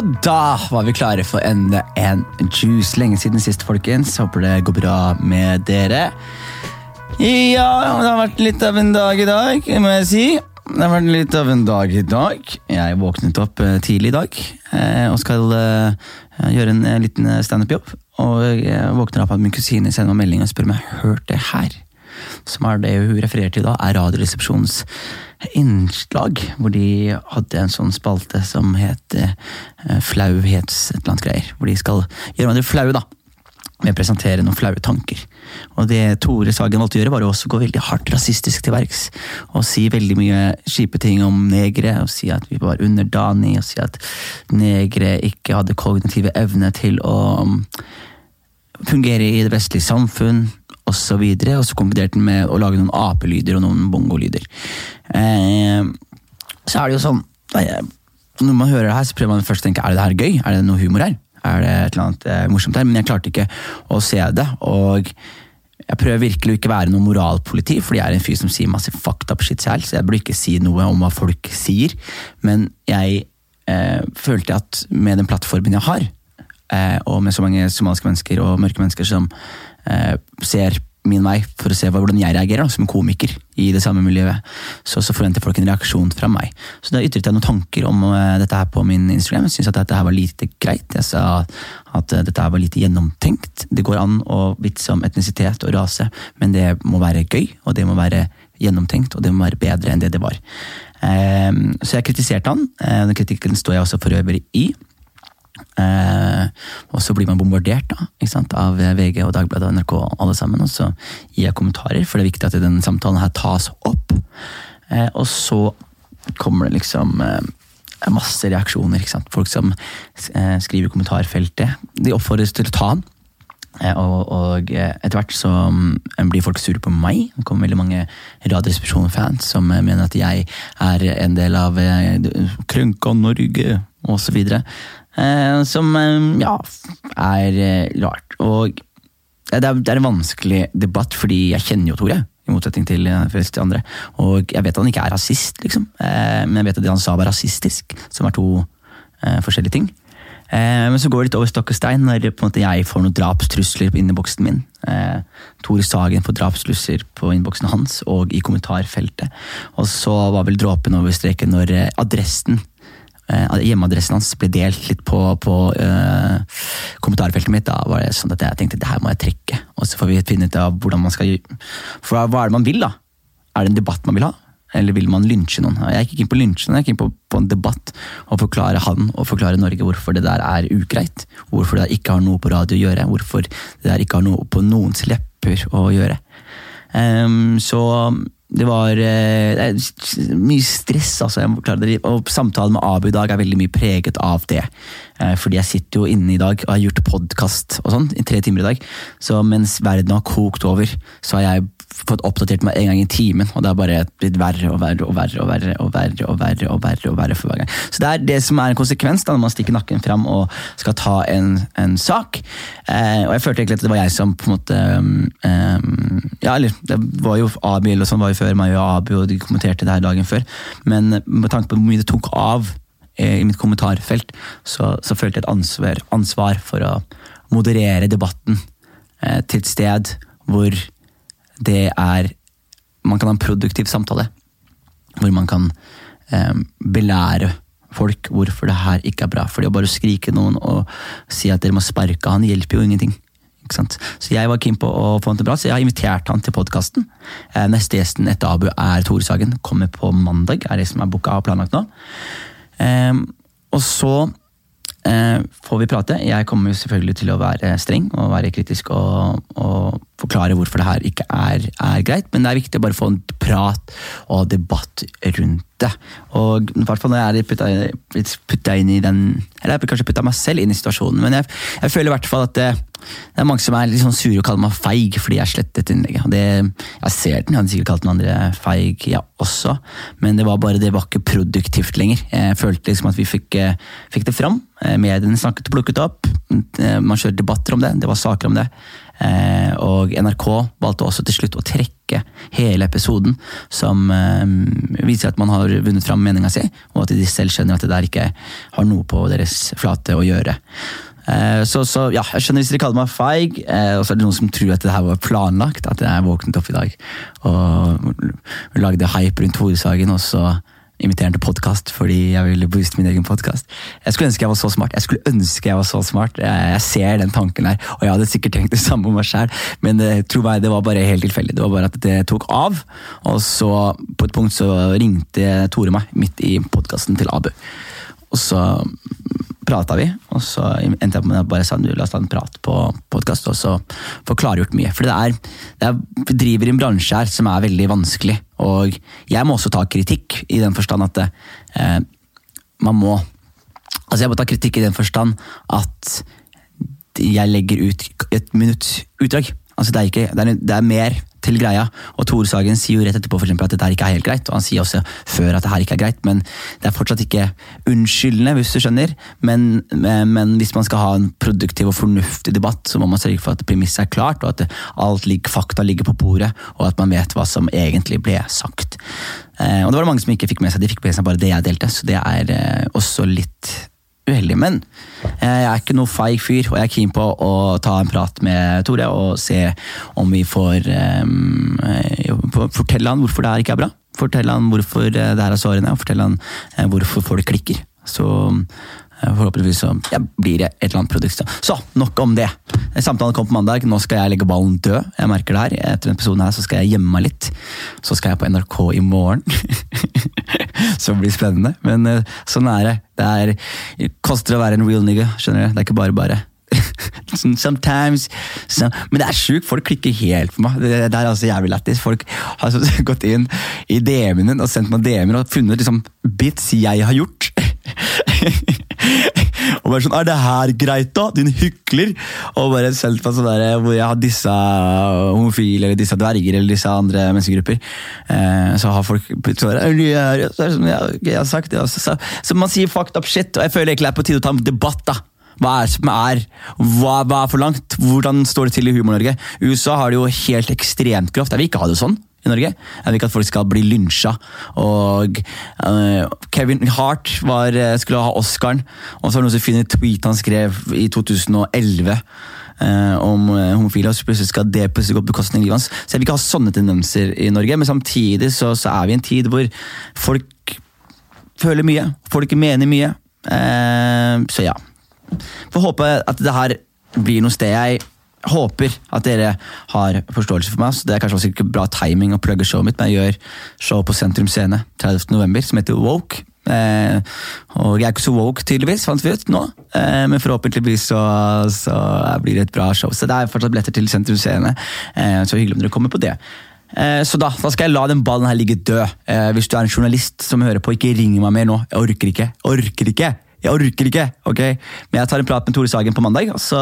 Og da var vi klare for enda en juice. Lenge siden sist, folkens. Håper det går bra med dere. Ja, det har vært litt av en dag i dag, må jeg si. Det har vært litt av en dag i dag. Jeg våknet opp eh, tidlig i dag eh, og skal eh, gjøre en liten standup-jobb. Og jeg våkner opp at min kusine sender meg melding og spør om jeg har hørt det her. Som er det hun refererer til da, er Radioresepsjonens innslag. Hvor de hadde en sånn spalte som het eh, Flauhets et eller annet greier. Hvor de skal gjøre hverandre flaue, da. Med å presentere noen flaue tanker. Og det Tore Sagen valgte å gjøre, var å gå veldig hardt rasistisk til verks. Og si veldig mye kjipe ting om negre, og si at vi var underdani og si at negre ikke hadde kognitive evne til å um, fungere i det vestlige samfunn, osv. Og, så videre, og så konkluderte han med å lage noen apelyder og noen bongolyder. Eh, så er det jo sånn Når man hører det her, så prøver man først å tenke er det her gøy. Er det noe humor her? Er det et eller annet eh, morsomt her? Men jeg klarte ikke å se det. og jeg prøver virkelig å ikke være noe moralpoliti, fordi jeg er en fyr som sier masse fucked up shit selv, så jeg burde ikke si noe om hva folk sier. Men jeg eh, følte at med den plattformen jeg har, eh, og med så mange somaliske mennesker og mørke mennesker som eh, ser min vei for å se hvordan jeg reagerer da, som komiker i det samme miljøet, så, så forventer folk en reaksjon fra meg. Så da ytret jeg noen tanker om uh, dette her på min Instagram. Jeg syntes at dette her var lite greit. Jeg sa at uh, dette her var lite gjennomtenkt. Det går an å vitse om etnisitet og rase, men det må være gøy, og det må være gjennomtenkt, og det må være bedre enn det det var. Uh, så jeg kritiserte han. den kritikken står jeg også for øvrig i. Eh, og så blir man bombardert da, av VG og Dagbladet og NRK alle sammen, og så gir jeg kommentarer, for det er viktig at denne samtalen her tas opp. Eh, og så kommer det liksom eh, masse reaksjoner. Folk som eh, skriver i kommentarfeltet. De oppfordres til å ta den. Eh, og, og, etter hvert så um, blir folk sure på meg. Det kommer veldig mange Radioresepsjon-fans som mener at jeg er en del av Krønka Norge, osv. Eh, som eh, ja, er eh, rart. Og det er, en vanskelig debatt, fordi jeg kjenner jo Tore. I motsetning til de andre. Og jeg vet at han ikke er rasist, liksom. men jeg vet at det han sa var rasistisk, som er to forskjellige ting. Men så går det litt over stokk og stein når jeg får noen drapstrusler på inneboksen min. Tore Sagen får drapstrusler på innboksen hans og i kommentarfeltet. Og så var vel dråpen over streken når adressen Eh, hjemmeadressen hans ble delt litt på, på uh, kommentarfeltet mitt. Da var det sånn at jeg tenkte det her må jeg trekke. Og så får vi finne ut av hvordan man skal For hva er det man vil, da? Er det en debatt man vil ha? Eller vil man lynsje noen? Jeg gikk inn på lynsje jeg gikk inn på, på, en debatt og forklare han og forklare Norge hvorfor det der er ugreit. Hvorfor det der ikke har noe på radio å gjøre. Hvorfor det der ikke har noe på noens lepper å gjøre. Um, så det var eh, mye stress, altså. Og samtalen med Abu i dag er veldig mye preget av det. Eh, fordi jeg sitter jo inne i dag og har gjort podkast og sånn i tre timer i dag. Så mens verden har kokt over, så har jeg fått oppdatert meg en gang i timen, og det har bare blitt verre og verre og verre og verre og verre og verre og verre og verre for hver gang. Så det er det som er en konsekvens da, når man stikker nakken fram og skal ta en, en sak. Eh, og jeg følte egentlig at det var jeg som på en måte um, Ja, eller det var jo Abil og sånn var jo før meg og Abu, og de kommenterte det her dagen før, men med tanke på hvor mye det tok av eh, i mitt kommentarfelt, så, så følte jeg et ansvar, ansvar for å moderere debatten eh, til et sted hvor det er Man kan ha en produktiv samtale. Hvor man kan eh, belære folk hvorfor det her ikke er bra. For det å bare skrike noen og si at dere må sparke han, hjelper jo ingenting. Så jeg var keen på å få han til bra, så jeg har invitert han til podkasten. Eh, neste gjesten etter Abu er Tore Sagen. Kommer på mandag, er det som er booka og planlagt nå. Eh, og så får vi prate. Jeg kommer selvfølgelig til å være streng og være kritisk og, og forklare hvorfor det her ikke er, er, greit, men det er viktig å bare få en prat og debatt rundt det. Og i hvert fall når jeg er blitt putta inn i den Eller jeg har kanskje putta meg selv inn i situasjonen, men jeg, jeg føler i hvert fall at det, det er mange som er litt sånn sure og kaller meg feig fordi jeg slettet innlegget. Det, jeg ser den, jeg hadde sikkert kalt den andre feig, ja, også, men det var bare det var ikke produktivt lenger. Jeg følte liksom at vi fikk, fikk det fram. Mediene snakket og plukket opp. Man kjørte debatter om det, det var saker om det. Eh, og NRK valgte også til slutt å trekke hele episoden, som eh, viser at man har vunnet fram meninga si, og at de selv skjønner at det der ikke har noe på deres flate å gjøre. Eh, så, så, ja, jeg skjønner hvis dere kaller meg feig, og så er det noen som tror at det her var planlagt. At jeg våknet opp i dag og lagde hype rundt hovedsaken, og så inviterte til podkast fordi jeg ville booste min egen podkast. Jeg skulle ønske jeg var så smart. Jeg skulle ønske jeg var så smart. Jeg, ser den tanken her, og jeg hadde sikkert tenkt det samme om meg sjøl, men det, tro meg, det var bare helt tilfeldig. Det var bare at det tok av, og så på et punkt så ringte Tore meg midt i podkasten til Abu. Og så prata vi, og så endte jeg med at bare sa du, la oss ta en prat på podkast, og så få klargjort mye. For det er, det er, vi driver i en bransje her som er veldig vanskelig, og jeg må også ta kritikk i den forstand at eh, man må Altså jeg må ta kritikk i den forstand at jeg legger ut et minutts utdrag. Altså det, er ikke, det, er, det er mer til greia. Og Tore Sagen sier jo rett etterpå for eksempel, at dette ikke er helt greit, og han sier også før at det her ikke er greit, men det er fortsatt ikke unnskyldende, hvis du skjønner. Men, men hvis man skal ha en produktiv og fornuftig debatt, så må man sørge for at premisset er klart, og at alt fakta ligger på bordet, og at man vet hva som egentlig ble sagt. Eh, og det var det mange som ikke fikk med seg, de fikk med seg bare det jeg delte, så det er eh, også litt uheldig. Men eh, jeg er ikke noe feig fyr, og jeg er keen på å ta en prat med Tore og se om vi får um, Fortelle han hvorfor det her ikke er bra. Fortelle han hvorfor det her er sårende, og fortelle han hvorfor folk klikker. Så Forhåpentligvis så ja, blir det et eller annet produkt. Så nok om det. Samtalen kom på mandag. Nå skal jeg legge ballen død. Jeg merker det her. Etter denne episoden her så skal jeg gjemme meg litt. Så skal jeg på NRK i morgen. så blir det spennende. Men uh, sånn er det. Det er, koster å være en real nigga. skjønner du? Det er ikke bare bare. Sometimes some, Men det er sjukt, folk klikker helt på meg. Det, det er altså jævlig lættis. Folk har gått inn i DM-en og sendt meg DM-er og funnet liksom bits jeg har gjort. og bare sånn Er det her greit, da? Din hykler! Og bare sendt meg sånn der, hvor jeg har disse homofile, eller disse dverger eller disse andre menneskegrupper. Eh, så har folk sånn, sånn, jeg har sagt det også. Så, så man sier fucked up shit, og jeg føler egentlig det er på tide å ta en debatt. da hva er som er, hva, hva er for langt? Hvordan står det til i Humor-Norge? USA har det jo helt ekstremt grovt. Jeg vil ikke ha det sånn i Norge. Jeg vil ikke at folk skal bli lynsja. Og uh, Kevin Hart var, eh, skulle ha Oscaren, og så var det noen som finner tweet han skrev i 2011. Uh, eh, om homofile, og så plutselig skal det plutselig gå på bekostning av livet hans. Så jeg vil ikke ha sånne tendenser i Norge, men samtidig så, så er vi i en tid hvor folk føler mye. Folk mener mye. Uh, så ja. Får håpe at det her blir noe sted jeg håper at dere har forståelse for meg. Så det er kanskje også ikke bra timing å plugge showet mitt, men jeg gjør show på Sentrum Scene 30.11. som heter Woke. Eh, og jeg er ikke så woke, tydeligvis, fant vi ut nå. Eh, men forhåpentligvis så, så, blir det et bra show. Så det er fortsatt billetter til Sentrum Scene. Eh, så hyggelig om dere kommer på det. Eh, så da, da, skal jeg la den ballen her ligge død. Eh, hvis du er en journalist som hører på, ikke ring meg mer nå. Jeg orker ikke. Jeg orker ikke! Jeg orker ikke! ok? Men jeg tar en prat med Tore Sagen på mandag, og så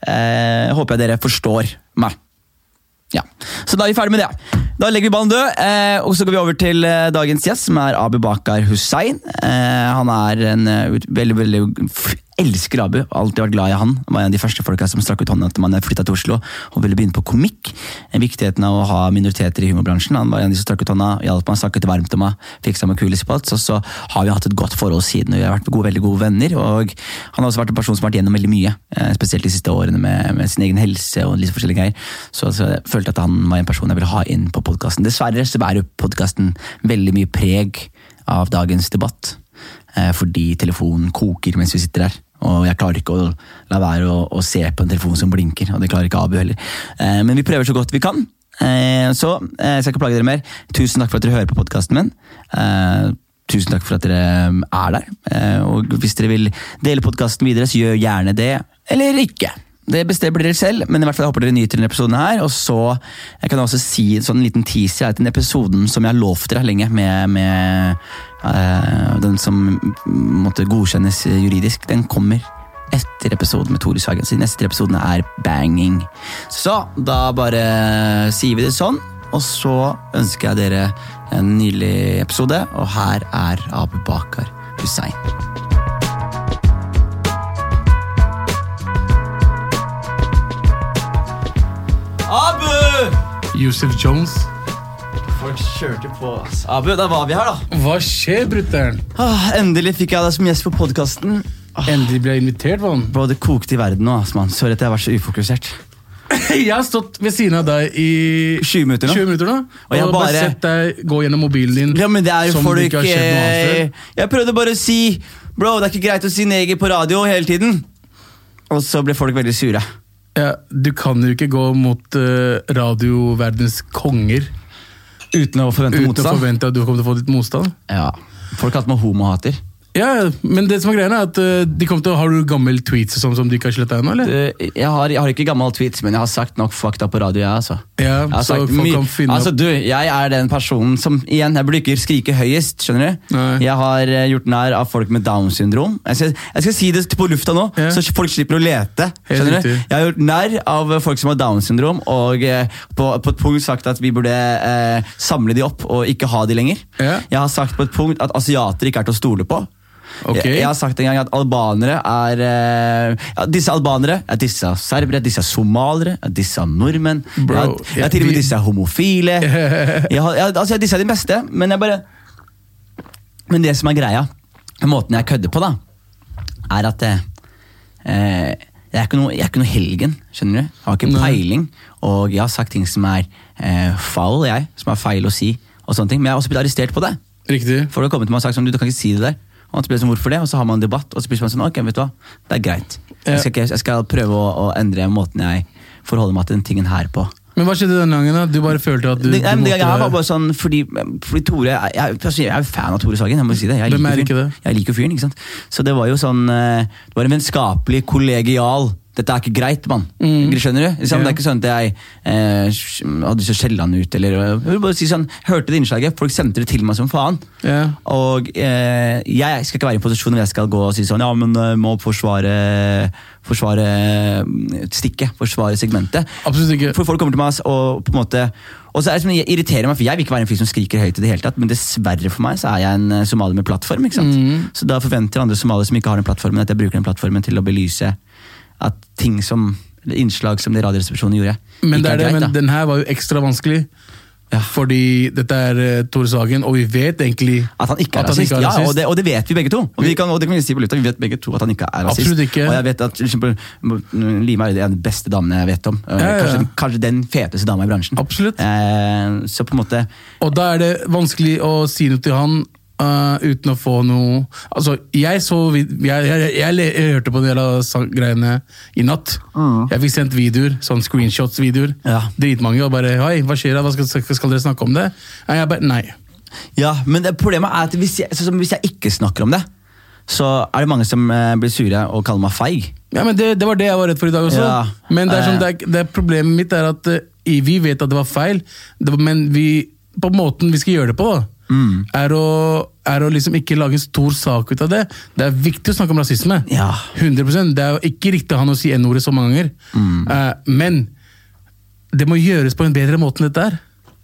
Eh, håper jeg dere forstår meg. Ja, Så da er vi ferdig med det. Da legger vi ballen død, eh, og så går vi over til eh, dagens gjest, som er Abu Bakar Hussein. Eh, han er en uh, veldig, veldig elsker Abu. Alltid vært glad i han. Han var en av de første folka som strakk ut hånda etter man flytta til Oslo og ville begynne på komikk. Viktigheten av å ha minoriteter i humorbransjen. Han var en av de som strakk ut hånda, hjalp meg, snakket varmt om meg, fiksa meg kule spots. Og så har vi hatt et godt forhold siden, og vi har vært gode, veldig gode venner. Og han har også vært en person som har vært gjennom veldig mye, eh, spesielt de siste årene med, med sin egen helse og litt forskjellige greier. Så, så jeg følte at han var en person jeg ville ha inn på podkasten. Dessverre så bærer podkasten veldig mye preg av dagens debatt. Eh, fordi telefonen koker mens vi sitter her. Og jeg klarer ikke å la være å, å, se på en telefon som blinker, og det klarer ikke Abu heller. Eh, men vi prøver så godt vi kan. Eh, så eh, jeg skal ikke plage dere mer. Tusen takk for at dere hører på podkasten min. Eh, tusen takk for at dere eh, er der. Eh, og hvis dere vil dele podkasten videre, så gjør gjerne det. Eller ikke. Det bestemmer dere selv, men i hvert fall jeg håper dere nyter denne episoden. her, og så jeg kan også si en sånn liten teaser at den episoden som jeg har lovt dere lenge, med, med uh, den som måtte godkjennes juridisk, den kommer etter episoden med Tore Sagen. Så de neste episodene er banging. Så da bare sier vi det sånn, og så ønsker jeg dere en nylig episode, og her er Abu Bakar Hussein. Yusuf Jones. Folk kjørte på. ass. Abu, da var vi her, da. Hva skjer, brutter'n? Ah, endelig fikk jeg deg som gjest på podkasten. Endelig ble jeg invitert, mann. Bro, det kokte i verden nå. ass, mann. Sorry at jeg vært så ufokusert. Jeg har stått ved siden av deg i 20 minutter nå. 20 minutter nå. Og jeg bare bare- sett deg gå gjennom mobilen din Ja, men det er jo som folk det ikke har skjedd noe annet eh, Jeg prøvde bare å si Bro, det er ikke greit å si neger på radio hele tiden. Og så ble folk veldig sure. Ja, du kan jo ikke gå mot uh, radioverdens konger Uten å forvente uten å forvente at du kommer til å få litt motstand. Ja. Folk kalte meg homohater. Ja, men det som er greia er at uh, de kommer til å, Har du gammel tweets og sånn som de ikke har sletta ennå, eller? Jeg har, jeg har ikke gammel tweets, men jeg har sagt nok fakta på radio. Jeg, altså. Ja, Jeg så folk kan finne altså, du, jeg er den personen som Igjen, jeg burde ikke skrike høyest. skjønner du? Nei. Jeg har eh, gjort nær av folk med Downs syndrom. Jeg skal, jeg skal si det på lufta nå, Ja. så folk slipper å lete. Skjønner du? Jeg har gjort nær av folk som har Downs syndrom, og eh, på, på et punkt sagt at vi burde eh, samle de opp og ikke ha de lenger. Ja. Jeg har sagt på et punkt at asiater ikke er til å stole på. Ok. Jeg, har sagt en gang at albanere er eh, ja, Disse albanere er disse serbere, disse somalere, er disse nordmenn. Bro, jeg, jeg, jeg til og med disse homofile. jeg jeg, altså, disse er de beste, men jeg bare Men det som er greia, måten jeg kødder på, da, er at eh, eh, jeg, er ikke noe, jeg er ikke noe helgen, skjønner du? Jeg har ikke peiling, og jeg har sagt ting som er eh, foul, jeg, som er feil å si, og sånne ting, men jeg har også blitt arrestert på det. Riktig. du har kommet til meg og sagt sånn, du, du kan ikke si det der. Og man spør sånn, hvorfor det? Og så har man en debatt, og så blir man sånn, ok, vet du hva, det er greit. Jeg skal, ikke, jeg skal prøve å, å endre måten jeg forholder meg til den tingen her på. Men hva skjedde den gangen? da? Du bare følte at du, Det, du måtte jeg var bare sånn, fordi, fordi Tore, jeg, jeg, altså, jeg er fan av Tore Sagen, jeg må si det. Jeg Hvem er ikke det? Jeg liker fyren, ikke sant? Så det var jo sånn, eh, det var en vennskapelig, kollegial, dette er ikke greit, mann. Mm. Skjønner du? Liksom, yeah. Det er ikke sånn at jeg eh, hadde lyst til å skjelle han ut, eller, bare si sånn, hørte det innslaget, folk sendte det til meg som faen. Yeah. Og eh, jeg skal ikke være i en posisjon hvor jeg skal gå og si sånn Ja, men eh, må forsvare Forsvare eh, stikket, forsvare segmentet. Absolutt ikke. For folk kommer til meg og på en måte Og så er det som irriterer meg, for jeg vil ikke være en fyr som skriker høyt i det hele tatt, men dessverre for meg så er jeg en eh, somalier med plattform. ikke sant? Mm. Så da forventer andre somaliere som ikke har den plattformen, at jeg bruker den plattformen til å belyse at ting som innslag som det Radioresepsjonen gjorde, Men, det er det, greit. men den her var jo ekstra vanskelig. Ja. Fordi dette er uh, Tore Sagen, og vi vet egentlig At han ikke er rasist. Ja, og det, og det vet vi begge to. Og, vi kan, og det kan vi si på lufta, vi vet begge to at han ikke er rasist. Absolutt ikke. Og jeg vet at eksempel, Lima er den beste damene jeg vet om. Eh, ja, ja. Kanskje, kanskje den feteste dama i bransjen. Absolutt. Eh, så på en måte Og da er det vanskelig å si noe til han uh, uten å få noe Altså, jeg så Jeg, jeg, jeg, jeg hørte på en del av greiene i natt. Jeg fikk sendt videoer, sånn screenshots-videoer. Ja. Dritmange. Og bare Hei, hva skjer da? Hva skal, skal dere snakke om det? Jeg bare, nei. Ja, men det, problemet er at hvis jeg, hvis jeg ikke snakker om det, så er det mange som eh, blir sure og kaller meg feig. Ja, men det, det var det jeg var redd for i dag også. Ja. Men det er sånn, Eh. det er, det er problemet mitt er at vi vet at det var feil, men vi, på måten vi skal gjøre det på, da, Mm. er, å, er å liksom ikke lage en stor sak ut av det. Det er viktig å snakke om rasisme. Ja. 100% Det er jo ikke riktig av han å si N-ordet så mange ganger. Mm. Uh, men det må gjøres på en bedre måte enn dette her.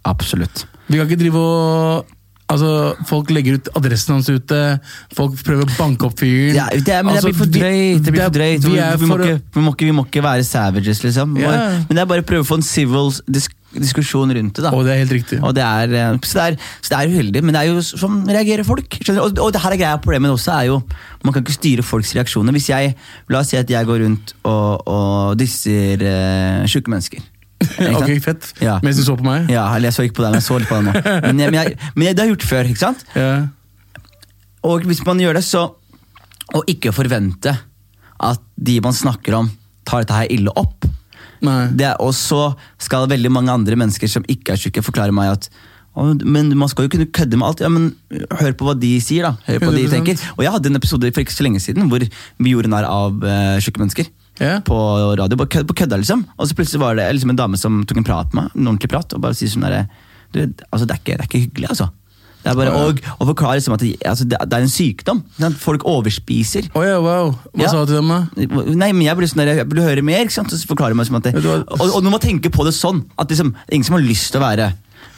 Absolutt. Vi kan ikke drive og Altså, Folk legger ut adressen hans ute, folk prøver å banke opp fyren. Ja, det, er- men Altså, det blir for vi- drøyt. Det blir for er- drøyt. Vi Vi, er vi, må ikke, vi, må ikke, være savages, liksom. Yeah. Men det er bare å prøve å få en civil disk diskusjon rundt det. da. Og det er helt riktig. Det er, eh, så, det er, så det er uheldig, men det er jo sånn reagerer folk. Og, og det her er greia Problemet også er jo man kan ikke styre folks reaksjoner. Hvis jeg, La oss si at jeg går rundt og, og disser uh, sjuke mennesker. Ok, fett. Ja. Mens du så på meg? Ja, eller jeg så ikke på deg, men jeg så litt på deg nå. Men, jeg, men, jeg, men jeg, det har jeg gjort før. ikke sant? Ja. Og hvis man gjør det, så Og ikke forvente at de man snakker om, tar dette her ille opp. Er, og så skal veldig mange andre mennesker som ikke er tjukke, forklare meg at men man skal jo kunne kødde med alt. Ja, men Hør på hva de sier, da. Hør på hva de tenker. Og jeg hadde en episode for ikke så lenge siden hvor vi gjorde narr av uh, tjukke mennesker. Yeah. På radio, på kødda, på kødda liksom. Og så plutselig var det liksom en dame som tok en prat med meg, en ordentlig prat, og bare sier sånn der, du, altså, det, er ikke, det er ikke hyggelig, altså. Det er bare, og, og forklare liksom at det, altså, det, er en sykdom. Folk overspiser. Oh, ja, wow. Hva Ja. sa du til dem, da? Nei, men jeg burde sånn der, jeg vil høre mer. ikke sant? Så forklarer meg som at det, du og, og når man tenker på det sånn, at liksom, ingen som har lyst til å være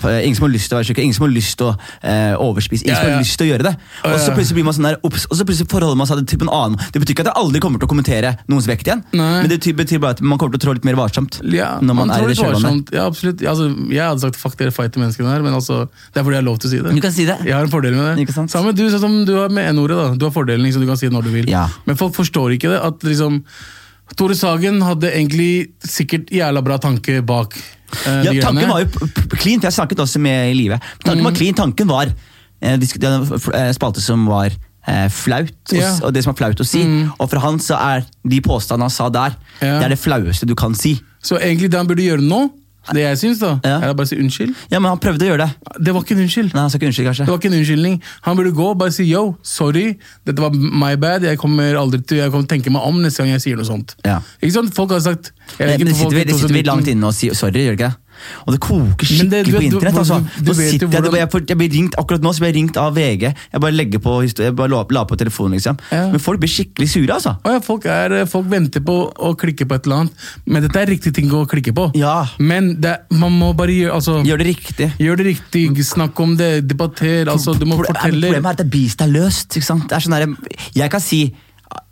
ingen som har lyst til å være syke, ingen som har lyst til å eh, overspise, ingen Ja, som har lyst til å gjøre det. Og så plutselig blir man sånn der, ups, og så plutselig forholder man seg til en annen. Det betyr ikke at jeg aldri kommer til å kommentere noens vekt igjen, Nei. men det betyr bare at man kommer til å trå litt mer varsomt. Ja, når man, man er i det kjølvannet. Ja, absolutt. Altså, jeg hadde sagt fuck dere fighter menneskene her, men altså, det er fordi jeg har lov til å si det. Du kan si det. Jeg har en fordel med det. Ikke sant? Samme du, sånn som du har med N-ordet. da. Du har fordelen, liksom, du kan si det når du vil. Ja. Men folk forstår ikke det. at liksom, Tore Sagen hadde egentlig sikkert jævla bra tanke bak eh, Ja, tanken var jo p- p- clean, for jeg snakket også med i livet. Tanken Mm. var clean, tanken var uh, eh, spalte som var uh, flaut, å Ja. og det som er flaut å si. Mm. Og for han så er de påstandene han sa der, yeah. det er det flaueste du kan si. Så egentlig det han burde gjøre nå, det jeg syns, da, Ja. er å bare si unnskyld. Ja, men han prøvde å gjøre det. Det var ikke en unnskyld. Nei, han sa ikke unnskyld, kanskje. Det var ikke en unnskyldning. Han burde gå og bare si yo, sorry, dette var my bad, jeg kommer aldri til Jeg kommer til å tenke meg om neste gang jeg sier noe sånt. Ja. Ikke sant? Folk har sagt jeg Men det folk sitter, i det sitter vi langt inne og sier sorry, gjør det ikke? Og det koker skikkelig det- du- på du- internett. du- Altså. du jeg, hvordan- jeg, jeg blir ringt, akkurat nå så blir jeg ringt av VG. Jeg bare legger på jeg bare la, la på telefonen, liksom. Ja. Men folk blir skikkelig sure, altså. Ja, folk, er, folk venter på å klikke på et eller annet, men dette er riktig ting å klikke på. Ja. Men det, man må bare gjøre altså, Gjør det riktig. Gjør det riktig, snakk om det, debatter. Altså, du må fortelle Problemet er at det beast er løst. Ikke sant? Det er sånn der, jeg kan si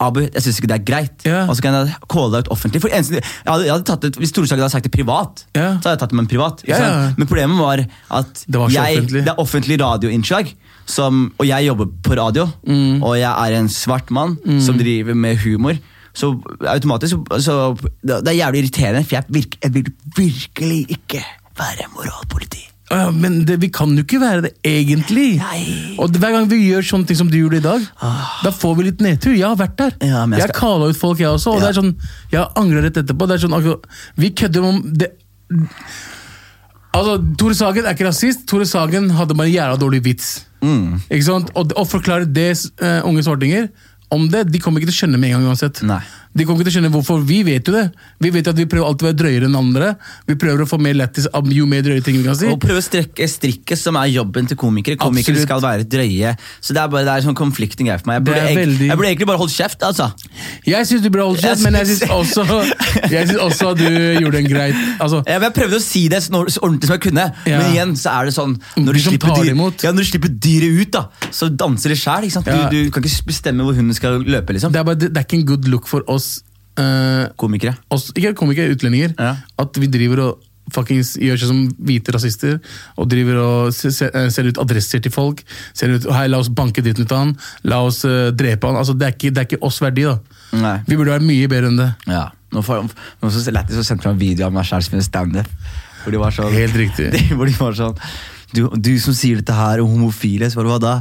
Abu, jeg syns ikke det er greit. Yeah. Og så kan jeg calle deg ut offentlig. For eneste, jeg hadde, jeg hadde det, Hvis Tore Sagen hadde sagt det privat, yeah. så hadde jeg tatt det med en privat. Yeah. Men problemet var at Det var jeg, offentlig. det er offentlig radioinnslag, som, og jeg jobber på radio, Mm. og jeg er en svart mann som driver med humor. Så automatisk så, det er jævlig irriterende, for jeg, virke, jeg vil virkelig ikke være moralpoliti. Ja, Men det, vi kan jo ikke være det egentlig. Nei. Og hver gang vi gjør sånne ting som du gjorde i dag, da får vi litt nedtur. Jeg har vært der. Ja, jeg jeg skal- kala ut folk, jeg også. Og Ja. det er sånn, jeg angrer rett etterpå. Det er sånn, vi kødder om det. Altså, Tore Sagen er ikke rasist. Tore Sagen hadde bare en jævla dårlig vits. Mm. Ikke sant? Og å forklare det uh, unge svartinger om det, de kommer ikke til å skjønne med en gang uansett. Nei. De kommer ikke til å skjønne hvorfor. Vi vet jo det. Vi vet at vi prøver alltid å være drøyere enn andre. Vi prøver å få mer lættis av jo mer drøye ting vi kan si. Og prøve å strekke strikket, som er jobben til komikere. Komikere Absolutt. skal være drøye. Så det er bare det er sånn konflikting greie for meg. Jeg burde, veldig- jeg burde egentlig bare holdt kjeft, altså. Jeg syns du burde holdt Jeg kjeft, men jeg syns- også, jeg synes også at du gjorde en greit altså, Jeg, jeg prøvde å si det så, ordentlig som jeg kunne, Ja. men igjen så er det sånn Når du, De slipper, dyr, ja, når du slipper dyret ut, da, så danser det sjæl. Du, du kan ikke bestemme hvor hunden skal løpe. liksom det, er bare, det, det er ikke en good look for oss, eh, Komikere. oss Ikke komikere, utlendinger. Ja. At vi driver og fuckings gjør seg som hvite rasister og driver og se- se- eh, selger ut adresser til folk. Selger ut, Hei, la oss banke dritten ut av han. La oss eh, drepe han. Altså, det, er ikke, det er ikke oss verdi, da. Nei. Vi burde være mye bedre enn det. Ja. Nå får nå så lættis så sendte meg en video av meg sjæl som en standup. Hvor de var sånn Helt riktig. de, Hvor de var sånn du, du som sier dette her om homofile, så var hva da?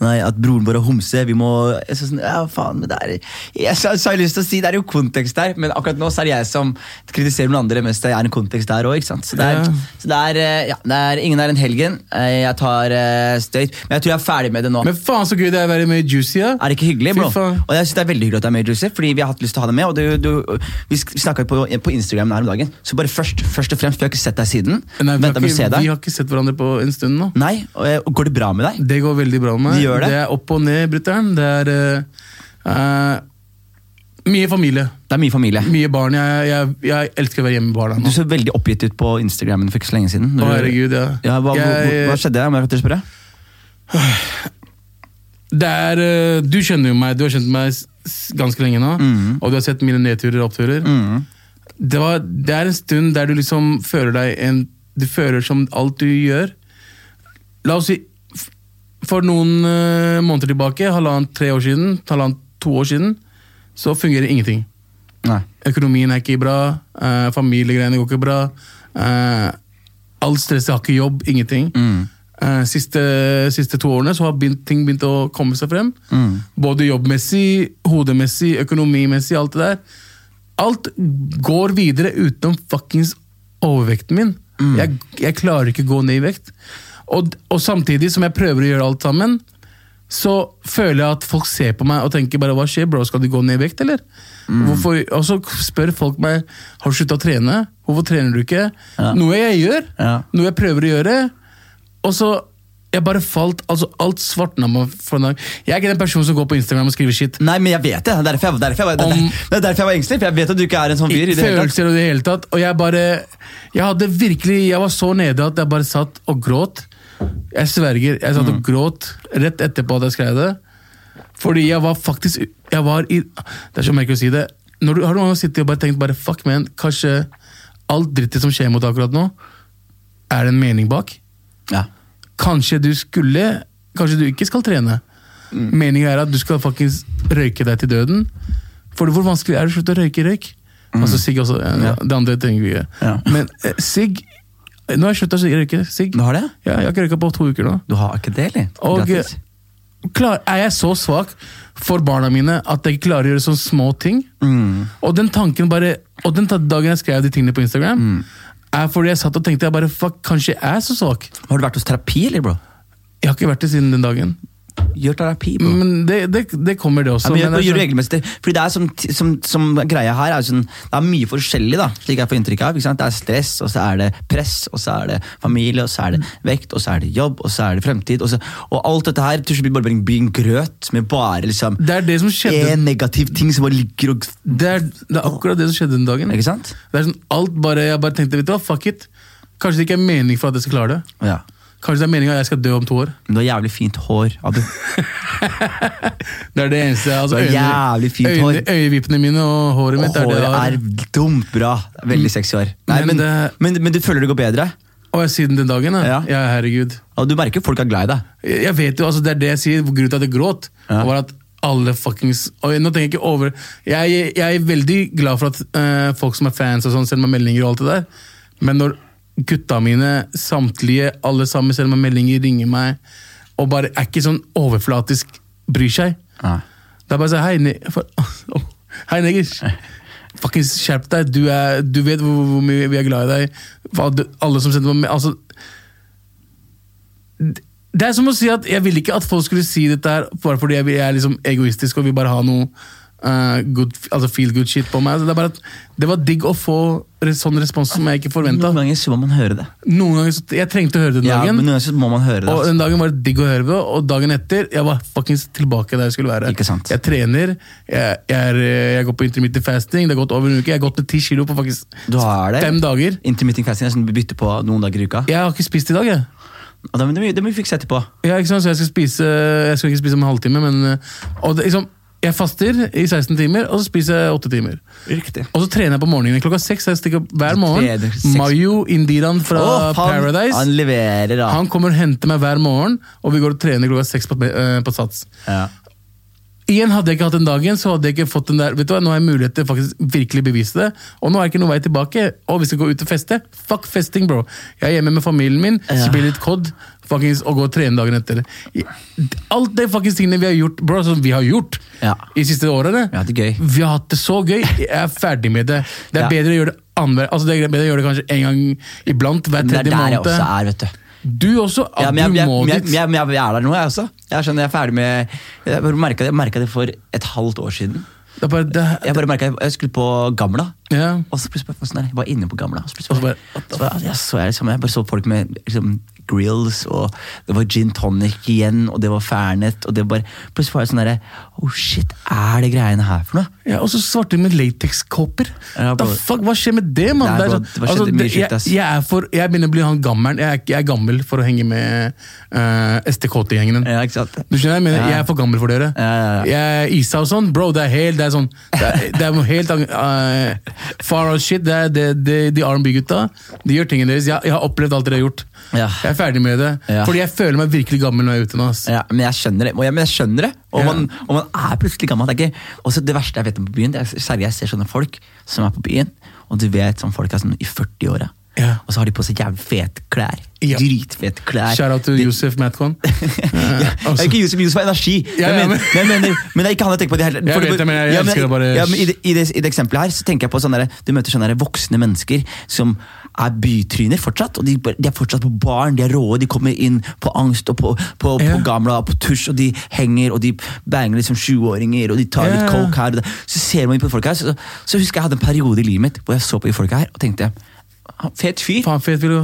Nei, At broren vår er homse. Vi må jeg så sånn, Ja, faen, men det er Jeg så, så har jeg lyst til å si det er jo kontekst der, men akkurat nå så er det jeg som kritiserer noen andre, mens det er en kontekst der òg. Så, det er, så det er, eh, ja, det er Ingen er en helgen. Eh, Jeg tar eh, støyt. Men jeg tror jeg er ferdig med det nå. Men faen så gøy det er å være med i Juicy. Ja. Er det ikke hyggelig, bro? Og jeg synes det er veldig hyggelig at du er med, Juicy, fordi vi har hatt lyst til å ha deg med. Og du, du, vi snakka på, på Instagram her om dagen, så bare først, først og fremst, vi har ikke sett deg siden. Nei, vi, har ikke, vi har ikke sett hverandre på stund nå. Nei, og, eh, Går det bra med deg? Det går veldig bra med meg. Det det? er opp og ned, brutter'n. Det er uh, mye familie. Det er mye familie. Mye barn. Jeg, jeg, jeg elsker å være hjemme med barna Du ser så veldig oppgitt ut på Instagrammen for ikke så lenge siden. Å, herregud, ja. Ja, hva, hva, Jeg- hva skjedde? Om jeg kan spørre? Det er, du kjenner jo meg, du har kjent meg ganske lenge nå. Mm. Og du har sett mine nedturer og oppturer. Det, var, det er en stund der du liksom føler deg en, Du føler som alt du gjør La oss si For noen eh, måneder tilbake, halvannet tre år siden, halvannet to år siden, så fungerer ingenting. Nei. Økonomien er ikke bra, eh, familiegreiene går ikke bra. eh, alt stresset, har ikke jobb, ingenting. Mm. Eh, siste, siste to årene så har ting begynt å komme seg frem. Mm. Både jobbmessig, hodemessig, økonomimessig, alt det der. Alt går videre utenom fuckings overvekten min. Mm. Jeg, jeg klarer ikke å gå ned i vekt. Og, og samtidig som jeg prøver å gjøre alt sammen, så føler jeg at folk ser på meg og tenker bare hva skjer, bro, skal du gå ned i vekt, eller? Mm. Hvorfor, og så spør folk meg har du slutta å trene. Hvorfor trener du ikke? Ja. Noe jeg gjør, Ja. noe jeg prøver å gjøre. Og så jeg bare falt altså Alt svartna meg for en dag. Jeg er ikke den personen som går på Instagram og skriver shit. Nei, men jeg vet det. Det er derfor jeg, derfor jeg, er det er derfor jeg var engstelig, for jeg vet at du ikke er en sånn fyr. i det hele tatt. Og det hele tatt. Og jeg bare Jeg hadde virkelig Jeg var så nede at jeg bare satt og gråt. Jeg sverger. Jeg satt og Mm. gråt rett etterpå at jeg skrev det. Fordi jeg var faktisk Jeg var i Det er så merkelig å si det. Når du, har du sittet og bare tenkt bare fuck man, kanskje alt drittet som skjer mot akkurat nå, er det en mening bak? Ja. Kanskje du skulle Kanskje du ikke skal trene. Mm. Meningen er at du skal faktisk røyke deg til døden. For hvor vanskelig er det å slutte å røyke røyk? Altså sigg også. ja, Mm. Ja. Det andre trenger vi ikke. Ja. Men eh, sigg Nå har jeg slutta å røyke sigg. Du har det? Ja, jeg har ikke røyka på to uker nå. Du har ikke det, eller? Og klar, er jeg så svak for barna mine at jeg ikke klarer å gjøre sånne små ting? Mm. Og den tanken bare Og den dagen jeg skrev de tingene på Instagram, Mm. er fordi jeg satt og tenkte jeg bare fuck, kanskje jeg er så svak. Har du vært hos terapi, eller, bro? Jeg har ikke vært det siden den dagen. Gjør terapi, bro. Men det, det, det kommer, det også. Ja, men men det gjør det sånn- regelmessig. Fordi det er som, som, som greia her er sånn, Det er mye forskjellig, da, slik jeg får inntrykk av. Det er stress, og så er det press, og så er det familie, og så er det vekt, og så er det jobb, og så er det fremtid. Og, så, og alt dette her til slutt blir bare blir en grøt med bare liksom det er det som skjedde. en negativ ting som bare ligger og Det er, det er akkurat det som skjedde den dagen. Ikke sant? Det er sånn, alt bare, Jeg bare tenkte, vet du hva, fuck it. Kanskje det ikke er mening for at jeg skal klare det. Ja. Kanskje det er meninga jeg skal dø om to år. Men du har jævlig fint hår, Abu. Det er det eneste. Altså, Du jævlig fint hår. øyne, øyevippene mine og håret mitt Og er det håret har. er dumt bra. Veldig sexy hår. Nei, Men men, det- men, men du føler det går bedre? Og jeg siden den dagen, ja. Ja. herregud. Og du merker folk er glad i deg. Jeg jeg vet jo, altså Det er det jeg sier. Grunnen til at jeg gråt, Ja. var at alle fuckings Og nå tenker jeg ikke over Jeg, jeg er veldig glad for at uh, folk som er fans og sånn sender meg meldinger og alt det der, men når gutta mine, samtlige, alle sammen selv om meldinger, ringer meg, og bare er ikke sånn overflatisk bryr seg Ja. Det er bare sånn Hei, ne for, oh, hei negers. Fuckings skjerp deg. Du, er, du vet hvor, hvor mye vi er glad i deg. Alle som sender meg altså, Det er som å si at jeg ville ikke at folk skulle si dette her bare fordi jeg, jeg er liksom egoistisk og vil bare ha noe eh, good, altså feel good shit på meg. Altså, det, er bare at det var digg å få sånn respons som jeg ikke forventa. Noen ganger så må man høre det. Noen ganger så, Jeg trengte å høre det den Ja, dagen. men noen ganger så må man høre det. Og Altså. den dagen var det digg å høre det, og dagen etter jeg var fuckings tilbake der jeg skulle være. Ikke sant. Jeg trener, jeg, jeg, er, jeg går på intermittent fasting, det har gått over en uke. Jeg har gått ned ti kilo på faktisk Du har det? fem dager. Intermittent fasting er sånn du bytter på noen dager i uka. Jeg har ikke spist i dag, jeg. Må- det må vi fikse etterpå. Ja, ikke sant? Så jeg skal spise Jeg skal ikke spise om en halvtime, men eh, og det, liksom, Jeg faster i 16 timer, og så spiser jeg 8 timer. Riktig. Og så trener jeg på morgenen. Klokka 6. jeg stikker opp hver morgen. Mayo Indiran fra oh, han, Paradise. Han leverer, da. Han kommer og henter meg hver morgen, og vi går og trener klokka 6 på, uh, på Sats. Ja. Igjen Hadde jeg ikke hatt den dagen, så hadde jeg ikke fått den der Vet du hva, Nå har jeg mulighet til faktisk virkelig bevise det, og nå er det ikke noen vei tilbake. Og vi skal gå ut og feste. Fuck festing, bro. Jeg er hjemme med familien min, Ja. spiller litt COD fuckings, og går og trener dagen etter. Alt det fuckings tingene vi har gjort, bro, som vi har gjort Ja. i de siste årene. Vi har hatt det gøy. Vi har hatt det så gøy. Jeg er ferdig med det. Det er Ja. bedre å gjøre det andre, Altså det er bedre å gjøre det kanskje en gang iblant, hver tredje måned. det er der der jeg også er, vet du. Du også? At Ja, men jeg, du jeg, jeg, dit. jeg, er der nå, jeg også. Jeg skjønner, jeg er ferdig med Jeg merka det, det for et halvt år siden. Det bare, det, Jeg bare merket, jeg skulle på Gamla, yeah. og så plutselig bare, sånn der, jeg var inne på Gamla. Og så plutselig Og bare, så bare, jeg, så jeg, liksom, jeg bare så folk med liksom, grills, og det var gin tonic igjen, og det var Fernet, og det var Plutselig var jeg sånn derre Oh shit, er det greiene her for noe? Ja, og så svarte de med latekskåper! Ja, Da fuck, Hva skjer med det, mann? Det er bro, sånn- det det- jeg, jeg, er for, jeg begynner å bli han gammelen. Jeg, jeg er gammel for å henge med uh, STKT-gjengen. Ja, ikke sant? Du skjønner, jeg mener, Ja. jeg er for gammel for dere. Ja, ja, ja. Jeg, Isa og sånn, bro, det er helt Det er sånn Det er, det er helt uh, Far out shit. Det er, det, det, de R&B-gutta De gjør tingene deres. Jeg, jeg har opplevd alt dere har gjort. Ja. Jeg er ferdig med det. Ja. Fordi jeg føler meg virkelig gammel når jeg er ute nå. ass. Ja, men jeg skjønner det. Og jeg, men jeg skjønner det. Og, Ja. man, og man er plutselig gammel. Det er ikke, også det verste jeg vet om på byen, det er særlig jeg ser sånne folk som er på byen, og du vet sånn folk er sånn i 40-åra. Ja. Og så har de på seg jævlig fete klær. Ja. Dritfete klær. Out til Josef Matcon. ja, det er ikke Josef Josef har energi. Ja, jeg ja, men- men, jeg mener, men det er ikke han jeg tenker på. Det heller. Jeg vet det, men jeg ja, elsker det bare- i, det, i, det, I det eksempelet her så tenker jeg på sånne der, Du møter sånne der voksne mennesker som er bytryner fortsatt. og De, de er fortsatt på baren, de er råe, de kommer inn på angst og på, på, på gamla og på tusj, og de henger og de banger liksom 20-åringer og de tar litt coke her. og. Så ser man på folk her, så, så husker jeg jeg hadde en periode i livet mitt hvor jeg så på de folka her og tenkte "Ah, Fet fyr. Faen, fet fyr.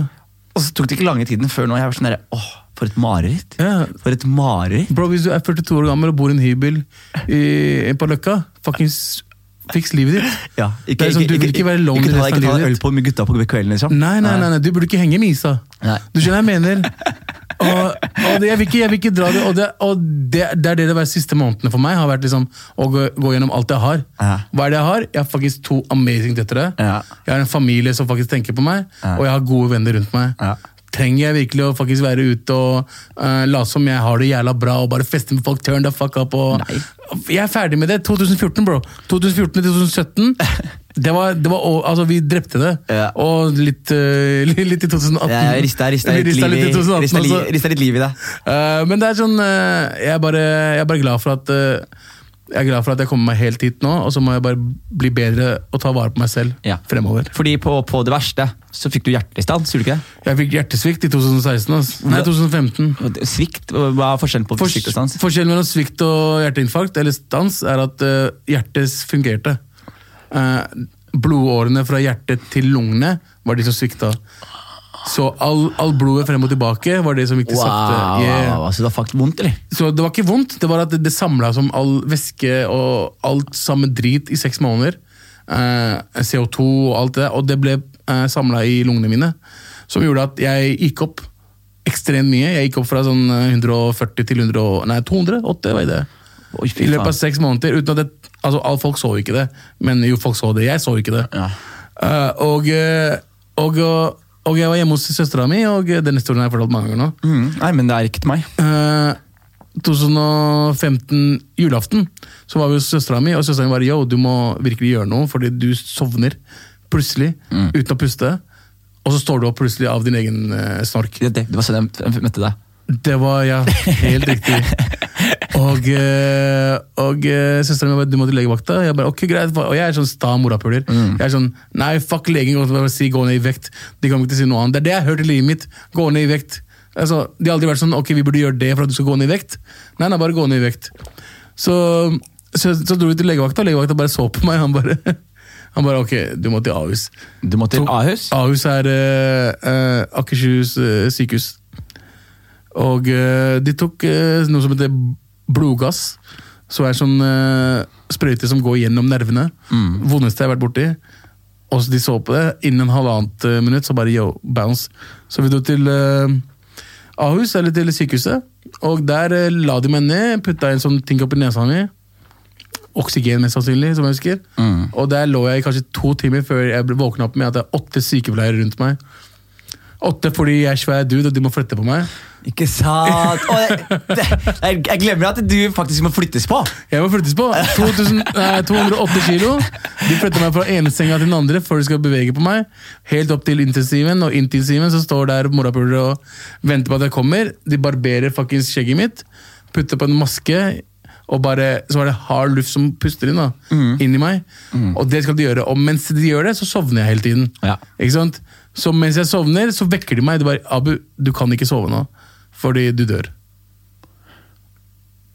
Og så tok det ikke lange tiden før nå jeg var sånn der, åh, For et mareritt. Ja. For et mareritt. Bro, hvis du er 42 år gammel og bor i en hybel i, på Løkka, fuckings fiks livet ditt. Ja, ikke, sånn, du vil ikke være lonely resten av ikke ta øl på med gutta på kvelden, liksom. Nei, nei, nei, nei, du burde ikke henge med Isa. Nei. Du skjønner hva jeg mener? Og, og det, jeg, vil ikke, jeg vil ikke dra det, og, det, og det, det er det de siste månedene for meg. har vært liksom Å gå, gå gjennom alt jeg har. Ja. Hva er det jeg har? Jeg har faktisk to amazing døtre. Ja. Jeg har en familie som faktisk tenker på meg, Ja. og jeg har gode venner rundt meg. Ja. Trenger jeg virkelig å faktisk være ute og uh, late som jeg har det jævla bra og bare feste med folk? Turn the fuck up og Nei. Jeg er ferdig med det. 2014, bro. 2014 til 2017. Det var, det var, altså, vi drepte det. Ja. Og litt, uh, litt, litt i 2018. Jeg rista, rista, litt, liv litt i i, 2018 rista, li, rista litt liv i det. Uh, men det er sånn uh, jeg, er bare, jeg er bare glad for at eh, jeg er glad for at jeg kommer meg helt hit nå, og så må jeg bare bli bedre og ta vare på meg selv Ja. fremover. Fordi på, på det verste så fikk du hjertestans, gjorde du ikke det? Jeg fikk hjertesvikt i 2016. ass. Nei, 2015. Svikt, hva er forskjellen på Fors- svikt og stans? Forskjellen mellom svikt og hjerteinfarkt eller stans er at uh, hjertet fungerte. Uh, blodårene fra hjertet til lungene var de som svikta. Så all, all blodet frem og tilbake var det som gikk til sakte. Yeah. wow, altså det var faktisk vondt, eller? Så det var ikke vondt, det var at det, det samla som all væske og alt samme drit i seks måneder. Eh, CO2 og alt det, og det ble eh, samla i lungene mine. Som gjorde at jeg gikk opp ekstremt mye. Jeg gikk opp fra sånn eh, 140 til 100, nei, 208, var det. Oi, I løpet av seks måneder. uten at det, altså alle Folk så jo ikke det, men jo, folk så det. Jeg så ikke det. Ja. Eh, og, eh, og, og, og jeg var hjemme hos søstera mi, og den historien har jeg fortalt mange ganger nå. Mm, nei, men det er ikke til meg. Uh, 2015 julaften så var vi hos søstera mi, og søstera mi bare yo, du må virkelig gjøre noe, fordi du sovner plutselig uten å puste. Og så står du opp plutselig av din egen eh, snork. Det, det, det var sånn jeg møtte deg. Det var ja, helt riktig. Og, eh, og uh, søstera mi bare du må til legevakta. Jeg bare, ok, greit. Og jeg er sånn sta morapuler. Jeg er sånn nei, fuck legen, til si gå ned i vekt. De kommer ikke til å si noe annet. Det er det jeg har hørt i livet mitt. Gå ned i vekt. Altså, de har aldri vært sånn ok, vi burde gjøre det for at du skal gå ned i vekt. Nei, nei, bare gå ned i vekt. Så, så, så dro vi til legevakta, og legevakta bare så på meg. Han bare, han bare ok, du må til Ahus. Du må til Ahus? Ahus er uh, Akershus uh, sykehus. Og uh, de tok eh, noe som heter blodgass. Så er sånn uh, sprøyte som går gjennom nervene. Vondeste jeg har vært borti. Og så de så på det. Innen halvannet eh, minutt så bare yo, bounce. Så vi dro til uh, Ahus, eller til sykehuset. Og der uh, la de meg ned, putta en sånn ting opp i nesa mi. Oksygen, mest sannsynlig, som jeg husker. Og der lå jeg i kanskje to timer før jeg ble våkna opp med at det er åtte sykepleiere rundt meg. Åtte fordi jeg er svær dude og de må flytte på meg. Ikke sant? Og jeg, jeg, jeg glemmer at du faktisk må flyttes på. Jeg må flyttes på! 2000, eh, 208 kilo. De flytter meg fra ene senga til den andre før de skal bevege på meg. Helt opp til intensiven, og intensiven så står der morapulere og venter på at jeg kommer. De barberer fuckings skjegget mitt, putter på en maske, og bare, så er det hard luft som puster inn da, inn i meg. Og det skal de gjøre. Og mens de gjør det, så sovner jeg hele tiden. Ja. Ikke sant? Så mens jeg sovner, så vekker de meg. De bare 'Abu, du kan ikke sove nå, fordi du dør'.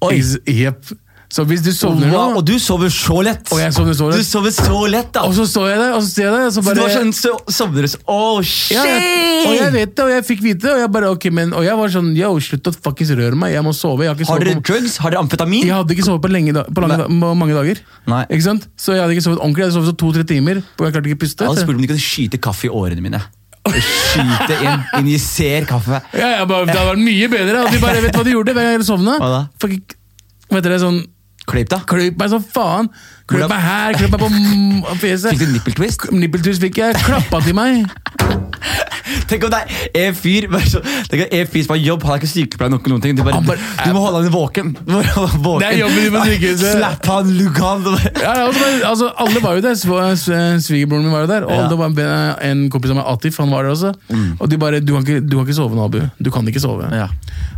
Oi. Jepp. Så hvis du sovner nå og du sover så lett! Og jeg sovner så lett. Du sover så lett, da! Og så står jeg der, og så ser jeg det, så så du var sånn, så sovner du så Oh, shit! ja, jeg, Og jeg vet det, og jeg fikk vite det, og jeg bare, ok, men Og jeg var sånn, yo, slutt å fuckings røre meg, jeg må sove. Jeg har ikke Har dere drugs? Har dere amfetamin? jeg hadde ikke sovet på, lenge, på, lange, på mange dager. Nei. Ikke sant? Så jeg hadde ikke sovet ordentlig, jeg hadde sovet så to-tre timer, og jeg klarte ikke å puste. hadde spurt om de kunne skyte kaffe i årene mine. Skyte inn. Injiser kaffe. Ja, ja, bare, det hadde vært mye bedre, at de bare vet hva de gjorde hver gang jeg sovna. Hva da? Fuck, vet dere, sånn, Klyp, da. kløyp meg som faen. Kløyp meg her, kløyp meg på mm, fjeset. Fikk du nipple twist? Nippeltus fikk jeg, klappa til meg. Tenk om det er en fyr Tenk om en fyr som har jobb, han er ikke sykepleier nok noen ting. Du, bare, du må holde han våken. Våken. Det er jobben din på sykehuset. Slapp han, lugg han. Ja, altså, altså, alle var jo der. Sv- sv- Svigerbroren min var jo der. Og Ja. det var en, kompis av meg, Atif, han var der også. Og de bare du kan, ikke, 'Du kan ikke sove nå, Abu. Du kan ikke sove'. Ja.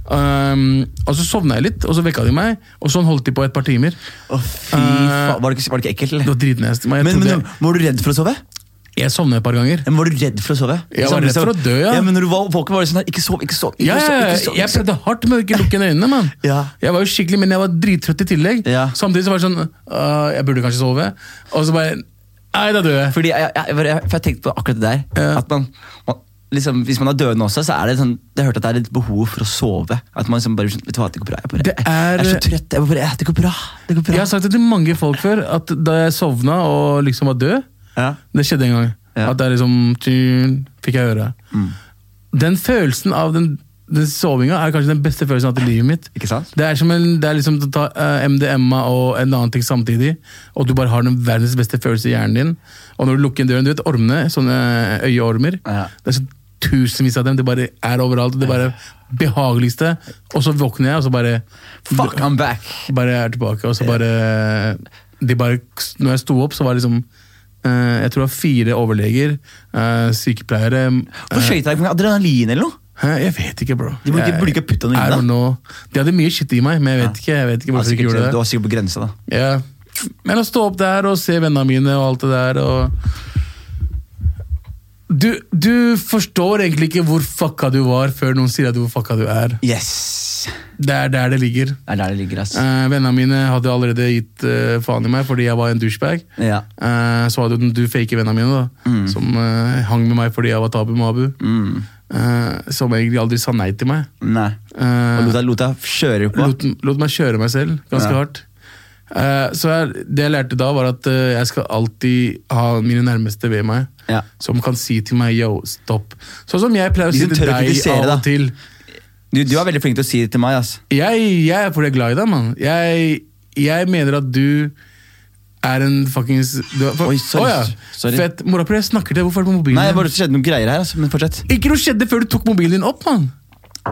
Um, og så sovna jeg litt, og så vekka de meg. Og sånn holdt de på et par timer. Å, fy faen. Var det ikke, var det ikke ekkelt, eller? Det var dritnest. men Jeg, Men, trodde men var du redd for å sove? jeg, sovnet et par ganger. Ja, men var du redd for å sove? Jeg var redd for å dø, ja. ja men når du var våken, var det sånn her, Ikke sov, ikke sov. Ikke Ja, sov, ja, ikke sov, jeg sov. prøvde hardt med å ikke lukke øynene. man Ja. Jeg var jo skikkelig, Men jeg var drittrøtt i tillegg. Ja. Samtidig så var det sånn øh, Jeg burde kanskje sove. Og så bare Nei, da dør jeg. Fordi jeg, jeg, jeg, jeg, for jeg tenkte på akkurat det der. Ja. At man, man liksom, Hvis man er døende også, så er det sånn Jeg har hørt at det er et behov for å sove. At man liksom bare Vet du hva, det går bra. Jeg, bare, Det er- jeg er så trøtt. Jeg bare, Det går bra. Det går bra. Jeg har sagt det til mange folk før, at da jeg sovna og liksom var død Ja. Det skjedde en gang. Ja. At det er liksom tyn, Fikk jeg høre. Den følelsen av den, den sovinga er kanskje den beste følelsen jeg har hatt i livet mitt. Ikke sant? Det er som en, det er liksom å ta eh, MDMA og en annen ting samtidig, og du bare har den verdens beste følelse i hjernen din. Og når du lukker døren, du vet ormene, sånne øyeormer, Ja. det er så tusenvis av dem, det bare er overalt, det bare behageligste. Og så våkner jeg, og så bare Fuck, I'm back. bare er tilbake, og så bare de bare, Når jeg sto opp, så var det liksom eh, Jeg tror det var fire overleger, eh, sykepleiere Hvorfor deg jeg med adrenalin eller noe? Jeg vet ikke, bro. De burde ikke- Jeg- burde ikke putte noe inn da. De hadde mye shit i meg, men jeg vet ikke, jeg vet ikke hvorfor de ikke gjorde det. du var sikkert på grensa, da. Ja. Men å stå opp der og se vennene mine og alt det der og du, du forstår egentlig ikke hvor fucka du var før noen sier at du hvor fucka du er. Yes! Det er der det ligger. Det er der det ligger, ass. Uh, vennene mine hadde allerede gitt uh, faen i meg fordi jeg var en douchebag. Ja. Uh, så hadde du, du fake vennene mine, da, som eh, hang med meg fordi jeg var Tabu Mabu. Mm. Som egentlig aldri sa nei til meg. Nei. Og lot deg kjøre på. lot, lot meg kjøre meg selv ganske Ja. hardt. Eh, så jeg, det jeg lærte da, var at eh, jeg skal alltid ha mine nærmeste ved meg. Ja. Som kan si til meg 'yo, stopp'. Sånn som jeg pleier å si til deg av og til. Du, du er veldig flink til å si det til meg, ass. Jeg, jeg er fordi jeg er glad i deg, mann. Jeg, jeg mener at du er en fuckings du er, for, Oi, sorry. Å ja. Sorry. Fett. Morapuler, jeg snakker til deg. Hvorfor er du på mobilen? Nei, jeg bare skjedde noen greier her, altså. Men fortsett. Ikke noe skjedde før du tok mobilen din opp, mann!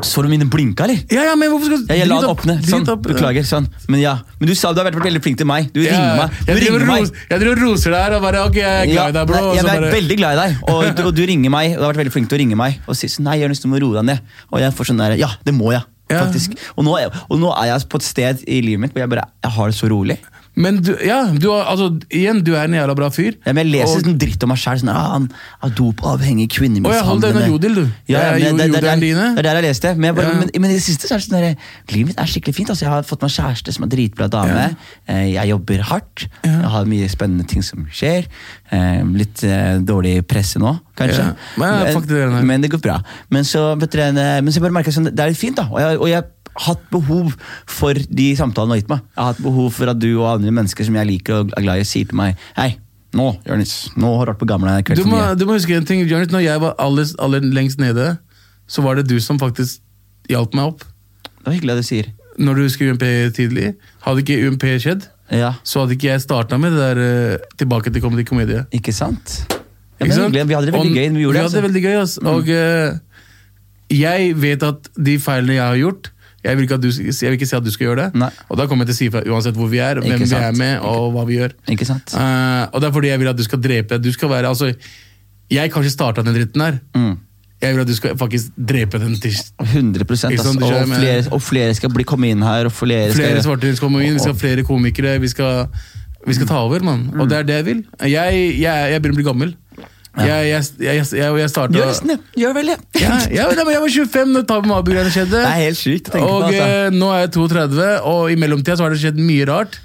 Så du mine blinka, eller? Ja, ja, men hvorfor skal Ja, jeg la den åpne. Sånn, opp. beklager. sånn. Men ja, men du sa du har vært veldig flink til meg. Du Ja, ringer meg. Du jeg ringer meg. ros- Jeg driver og roser deg og bare Ok, jeg er glad i deg, bro. nei, jeg er bare- veldig glad i deg, og du, og du ringer meg. Og du har vært veldig flink til å ringe meg og si sånn, nei, jeg har lyst til å roe deg ned. Og jeg får sånn der, ja, det må jeg. Faktisk. Og nå, og nå er jeg på et sted i livet mitt hvor jeg bare jeg har det så rolig. Men du, ja, du har, altså, igjen, du er en jævla bra fyr. Ja, men jeg leser sånn dritt om meg sjæl. Sånn, ah, han er dopavhengig, Å, ja, hold deg unna kvinnemishandlende. jodel, du. Ja, Det er men det, det, det, jodelen det, dine. er der jeg leste. Men, jeg bare, Ja. men, men i det siste så er det sånn der, livet mitt er skikkelig fint. Altså, jeg har fått meg kjæreste som er dritbra dame. Eh, Jeg jobber hardt. Jeg har mye spennende ting som skjer. Eh, Litt eh, dårlig presse nå, kanskje. Ja. Men, fuck det der, nei. men det går bra. Men så, vet dere, men så bare merker jeg sånn, det er litt fint, da. Og jeg, og jeg hatt behov for de samtalene du har gitt meg. Jeg har hatt behov for at du og andre mennesker som jeg liker og er glad i, sier til meg Hei, nå, Jonis, nå har du vært på gamle kveld Du må, du må huske en ting, Jonis. Når jeg var aller, aller lengst nede, så var det du som faktisk hjalp meg opp. Det var hyggelig at du sier. Når du husker UMP tidlig. Hadde ikke UMP skjedd, Ja, så hadde ikke jeg starta med det der uh, tilbake til comedy komedie. ikke sant? Ja, Ikke sant? Vi hadde det veldig Og gøy vi vi det. hadde det altså. veldig gøy, ass. Og uh, jeg vet at de feilene jeg har gjort jeg vil, du, jeg vil ikke si at du skal gjøre det. Nei. Og da kommer jeg til å si fra uansett hvor vi er, hvem vi er med, og hva vi gjør. Ikke sant? Uh, og det er fordi jeg vil at du skal drepe. Du skal være, altså, jeg kanskje starta den dritten her. Mm. Jeg vil at du skal faktisk drepe den til 100 sånn, altså. og, flere, og flere skal bli, komme inn her, og flere, flere skal svarte skal komme inn, vi skal ha flere komikere, vi skal, vi skal ta over, mann. Og det er det jeg vil. Jeg, jeg, jeg begynner å bli gammel. Jeg, jeg, jeg, jeg, starta Gjør nesten det! Gjør vel det! ja, ja, men jeg var 25 når Tabu Mabu-greiene skjedde. Det er helt sykt å tenke og på. Altså. eh, nå er jeg 32, og i mellomtida så har det skjedd mye rart.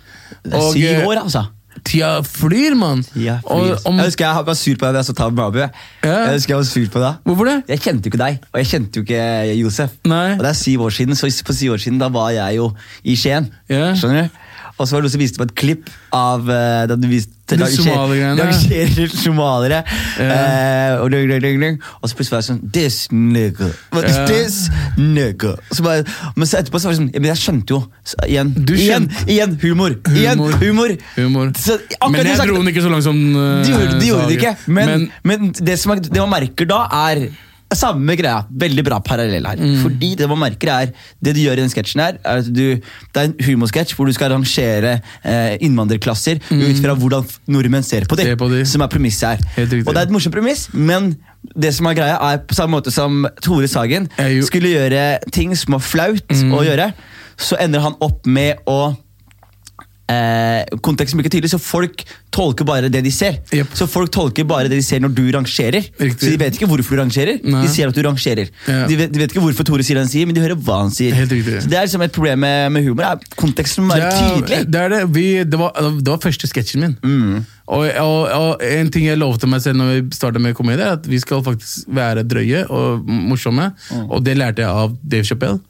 Det er Og, syv eh, år, altså. Tida flyr, mann. Ja, Og om- Jeg husker jeg var sur på deg da jeg så Tab Babu. Ja. Jeg husker jeg var sur på deg. Hvorfor det? Jeg kjente jo ikke deg, og jeg kjente jo ikke Josef. Nei. Og det er syv år siden, så på syv år siden da var jeg jo i Skien. Ja. Skjønner du? Og så var det noen som viste meg et klipp av uh, da du viste rangerer somaliere. Ja. Eh, og, og så plutselig var jeg sånn This nigga. What is this nigga? Så bare, men så etterpå så var det sånn Men jeg skjønte jo. Så, igjen, igjen, igjen humor. Igjen Humor. humor. Så, Men jeg dro den ikke så langt som uh, de gjorde, de gjorde det ikke, men, men, det, som det man merker da, er samme greia. Veldig bra parallell her. Mm. Fordi det man merker er Det du gjør i den sketsjen her, er at du Det er en humorsketsj hvor du skal rangere eh, innvandrerklasser ut fra hvordan nordmenn ser på dem. Mm. De. Som er premisset her. Og det er et morsomt premiss, men det som er greia, er på samme måte som Tore Sagen skulle gjøre ting som var flaut Mm. å gjøre, så ender han opp med å Eh, konteksten blir ikke tydelig, så folk tolker bare det de ser. Yep. Så folk tolker bare det de ser når du rangerer. Riktig. Så De vet ikke hvorfor du rangerer, Nei. de ser at du rangerer. Ja. De, vet, de vet ikke hvorfor Tore sier det han sier, men de hører hva han sier. Så Det er liksom et problem med, med humor. Er konteksten må være Ja, tydelig. Det, er det. Vi, det, var, det var første sketsjen min. Mm. Og, og, og en ting jeg lovte meg selv når vi startet med komedie, er at vi skal faktisk være drøye og morsomme. Og det lærte jeg av Dave Chappelle.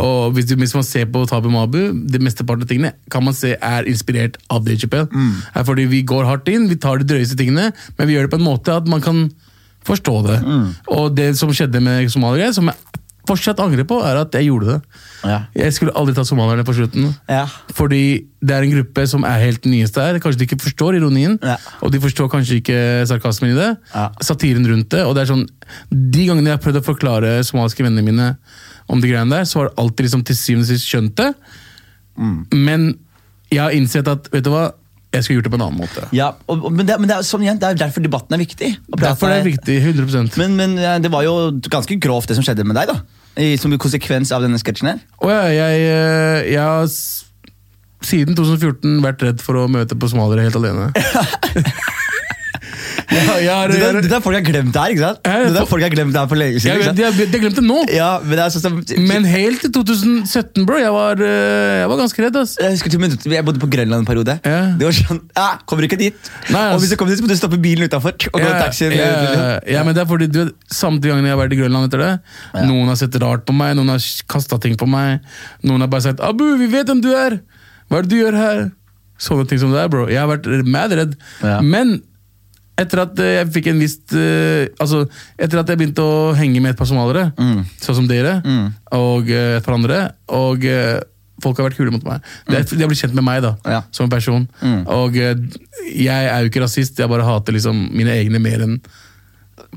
Og hvis, du, hvis man ser på Tabu Mabu, det mesteparten av tingene kan man se er inspirert av Dave Chappelle. Er fordi vi går hardt inn, vi tar de drøyeste tingene, men vi gjør det på en måte at man kan forstå det. Og det som skjedde med somaliere, som jeg fortsatt angrer på, er at jeg gjorde det. Ja. Jeg skulle aldri tatt somalierne på slutten. Ja. Fordi det er en gruppe som er helt nyeste her. Kanskje de ikke forstår ironien, Ja. og de forstår kanskje ikke sarkasmen i det. Ja. Satiren rundt det. og det er sånn, De gangene jeg har prøvd å forklare somaliske vennene mine om de greiene der, så har de alltid liksom til syvende og sist skjønt det. Mm. Men jeg har innsett at vet du hva, jeg skulle gjort det på en annen måte. Ja, og, men det, men det, er, sånn igjen, det er derfor debatten er viktig. Derfor det er viktig. 100 Men, men det var jo ganske grovt det som skjedde med deg, da. I, som konsekvens av denne sketsjen her. Og jeg, jeg, eh, jeg har siden 2014 vært redd for å møte på somaliere helt alene. jeg, ja, det, Det det der folk har glemt det her, ikke sant? Ja, Det der folk har glemt her for lenge siden. jeg, ikke sant? jeg, har glemt det nå! Ja, men det sånn Men helt til 2017, bro, jeg var, eh, jeg var ganske redd. ass. Jeg husker til minutter, Jeg bodde på Grønland en periode. Ja. Det var sånn, ja, Kommer ikke dit. Nei, og hvis du kommer dit, så må du stoppe bilen utafor. Ja, ja, ja, men det er fordi du vet, Samtlige ganger jeg har vært i Grønland etter det, noen har sett rart på meg, noen har kasta ting på meg, noen har bare sagt 'Abu, vi vet hvem du er! Hva er det du gjør her?' Sånne ting som det er, bro. Jeg har vært mad redd. Ja. Men etter at eh, jeg fikk en visst uh, Altså, etter at jeg begynte å henge med et par somaliere, sånn som dere, og uh, et par andre, og uh, folk har vært kule mot meg. De, er- de har blitt kjent med meg da, Ja. som person. Og eh, jeg er jo ikke rasist, jeg bare hater liksom mine egne mer enn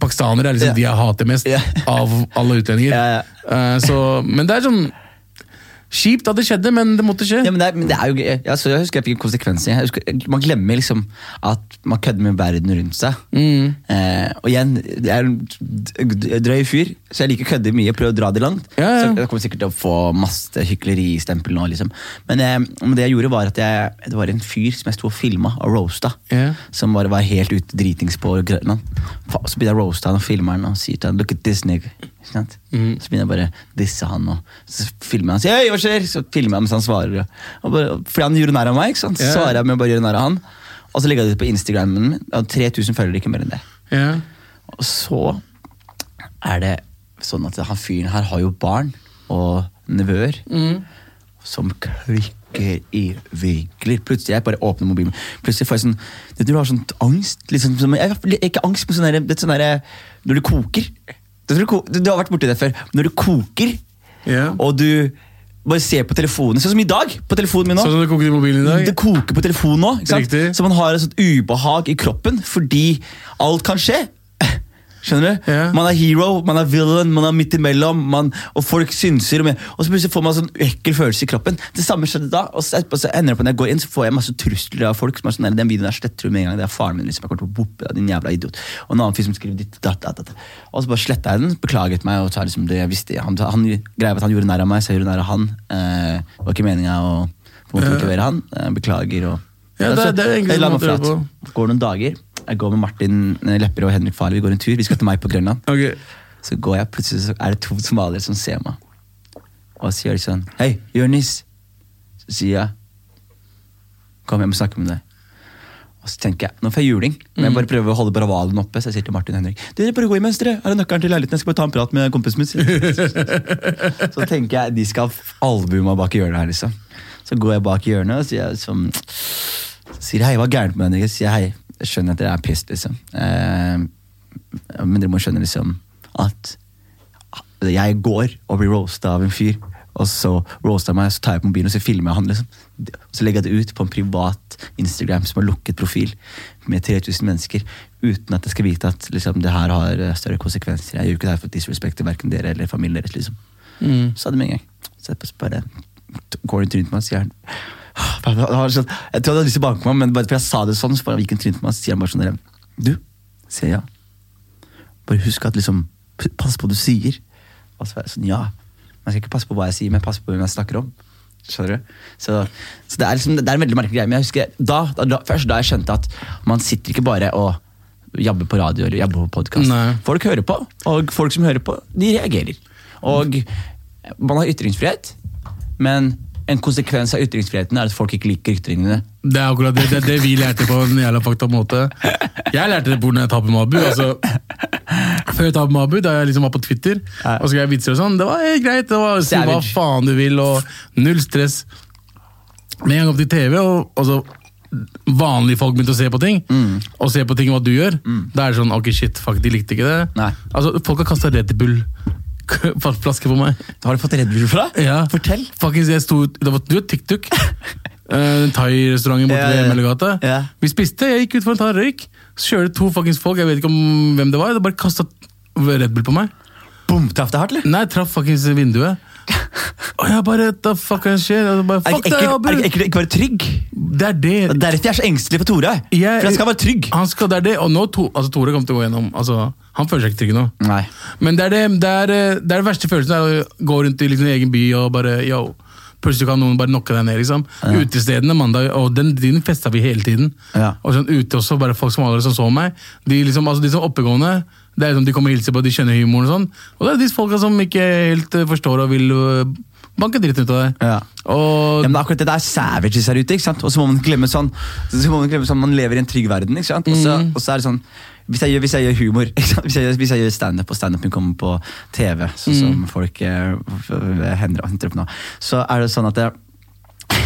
Pakistanere er liksom yeah. de jeg hater mest yeah. av alle utlendinger. Yeah, Eh, så, men det er sånn Kjipt at det skjedde, men det måtte skje. Ja, men det er, men det er jo. Ja, jeg husker jeg fikk konsekvenser. Jeg husker, man glemmer liksom at man kødder med verden rundt seg. Mm. Eh, og igjen, jeg er en drøy fyr, så jeg liker å kødde mye. Prøve å dra det langt. Ja, ja. Så jeg kommer sikkert til å få masse hykleristempel nå. liksom. Men, eh, men det jeg gjorde, var at jeg, det var en fyr som jeg sto og filma og roasta. Ja. Som bare var helt ute dritings på Grønland. Så begynner jeg å roaste han og filme han og sier til han 'look at this nigga'. Mhm. Så begynner jeg bare å disse han, og så filmer jeg han sier 'hei, hva skjer?' Så filmer jeg mens han svarer. Og bare, fordi han gjorde narr av meg, så Ja. svarer jeg med å bare gjøre narr av han. Og så legger jeg det ut på Instagramen min. Jeg har 3000 følgere, ikke mer enn det. Yeah. Og så er det sånn at han fyren her har jo barn og nevøer Mm. som klikker i vinkler. Plutselig jeg bare åpner mobilen. Plutselig får jeg sånn Du, har sånn angst. Liksom, jeg, ikke angst, men sånn der, det er sånn der, Når du koker du, du, du, har vært borti det før. Når du koker, yeah. og du bare ser på telefonen Sånn som i dag! På telefonen min nå. Sånn som det koker i mobilen i dag? Det koker på telefonen nå. Ikke sant? Riktig. Så man har et sånt ubehag i kroppen fordi alt kan skje. Skjønner du? Yeah. Man er hero, man er villain, man er midt imellom, man, og folk synser. Og, med, og så plutselig får man sånn ekkel følelse i kroppen. Det samme skjedde da. Og så, så ender det på når jeg går inn, så får jeg masse trusler av folk som er sånn, «Nei, den videoen der sletter du med en gang. Det er faren min. liksom, jeg kommer til å boppe din jævla idiot. Og en annen fyr som skriver ditt, dat, dat, dat. Og så bare sletta jeg den, beklaget meg og sa liksom det jeg visste. Han, han, greia at han gjorde narr av meg, så jeg gjorde narr av han. Eh, det var ikke meninga å en motivere han. Eh, beklager og Ja, det er- det er egentlig en måte å. Går noen dager. Jeg går med Martin eh, Lepper og Henrik Farley. Vi går en tur. Vi skal til meg på Grønland. Okay. Så går jeg, plutselig så er det to somaliere som ser meg. Og så sier de sånn Hei, Jonis. Så sier jeg Kom jeg må snakke med deg. Og så tenker jeg, Nå får jeg juling, men jeg bare prøver å holde bravalen oppe. Så jeg sier til Martin og Henrik Dere bare gå imens, dere. Her er nøkkelen til leiligheten. Jeg skal bare ta en prat med kompisen min. så tenker jeg de skal albue meg bak i hjørnet her, liksom. Så går jeg bak i hjørnet og sier som Sier hei, hva er gærent med deg? Henrik?» Sier hei, jeg skjønner at dere er pissed, liksom. Eh, men dere må skjønne liksom at jeg går og blir roasta av en fyr, og så roaster jeg meg, så tar jeg på mobilen og så filmer jeg han. liksom. Så legger jeg det ut på en privat Instagram som har lukket profil med 3000 mennesker, uten at jeg skal vite at liksom, det her har eh, større konsekvenser. Jeg gjør ikke det her for å disrespekte verken dere eller familien deres. liksom. Mm. Så hadde med en gang. Så jeg bare går rundt meg og sier sånn- Jeg tror han hadde lyst til å banke meg, men bare for jeg sa det sånn, så bare gikk han trynt trynet på meg og sier han bare sånn Du, sier jeg. Bare husk at liksom Pass på hva du sier. Og så var jeg sånn, ja. Men jeg skal ikke passe på hva jeg sier, men passe på hvem jeg snakker om. Skjønner du? Så, så det, er liksom, det er en veldig merkelig greie. Men jeg husker da, da, først da jeg skjønte at man sitter ikke bare og jabber på radio eller jabber på podkast. Folk hører på, og folk som hører på, de reagerer. Og man har ytringsfrihet, men en konsekvens av ytringsfriheten er at folk ikke liker ytringene. Det er akkurat det, det, det vi lærte på en jævla fakta måte. Jeg lærte det på når jeg tapte Mabu. Altså, før jeg tapte Mabu, da jeg liksom var på Twitter og skrev vitser og sånn, det var helt greit. Det var, si hva faen du vil, og null stress. Med en gang opp til TV, og altså, vanlige folk begynte å se på ting, Mm. og se på ting hva du gjør, da er det sånn ok, shit, fuck, de likte ikke det. Nei. Altså, Folk har kasta Red Bull-flaske på meg. Da Har du fått Red Bull fra? Ja. Fortell. Fuckings, jeg sto, det var, du vet TikTok? Eh, Den thai-restauranten borte Ja, ja, ved Mellegata. Ja. Vi spiste, jeg gikk ut for å ta en røyk. Så kjørte to fuckings folk, jeg vet ikke om hvem det var. Det bare kasta Red Bull på meg. Boom, traff det hardt, eller? Nei, traff fuckings vinduet. Og jeg bare What the fuck det skjer? Og bare, fuck det deg, er det Abu! ikke å ikke være trygg? Det er det. Det er derfor jeg er så engstelig for Tore. Jeg- For jeg skal være trygg. Han skal, det er det. Og nå to, altså, Tore kommer til å gå gjennom altså, Han føler seg ikke trygg nå. Nei. Men det er det, det, er, eh, det er den verste følelsen, å gå rundt i liksom, egen by og bare yo, Plutselig kan noen bare knocke deg ned. liksom. Utestedene mandag, og den tiden festa vi hele tiden. Ja. Og sånn ute også, bare folk som aldri som så meg. De liksom, altså de som oppegående, det er liksom, de kommer og hilser på, de skjønner humoren og sånn. Og det er de folka som ikke helt eh, forstår og vil eh, banke dritten ut av deg. Ja. Og Ja, men akkurat det der er savages her ute, ikke sant? og så må man glemme sånn Så må man glemme sånn, man lever i en trygg verden. ikke sant? Og så, og så er det sånn hvis jeg, gjør, hvis jeg gjør humor, ikke sant? Hvis, jeg, gjør- hvis jeg gjør standup, og standupen kommer på TV, sånn som folk eh, hender henter opp nå, så er det sånn at jeg,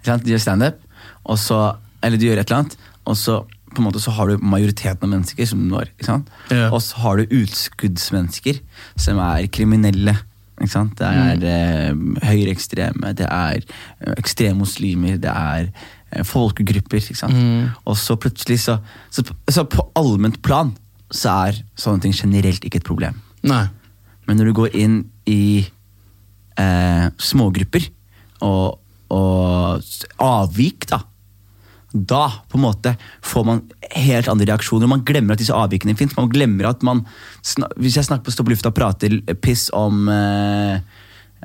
ikke sant? De gjør standup, og så Eller de gjør et eller annet, og så på en måte så har du majoriteten av mennesker som du når. Ja. Og så har du utskuddsmennesker som er kriminelle. Ikke sant? Det er eh, høyreekstreme, det er ekstreme ekstremmuslimer, det er eh, folkegrupper. Sant? Og så plutselig så, så, så på allment plan så er sånne ting generelt ikke et problem. Nei. Men når du går inn i eh, smågrupper og, og avvik, da da på en måte får man helt andre reaksjoner. Man glemmer at disse avvikene fins. Man glemmer at man Hvis jeg snakker på Stå på lufta og prater piss om eh,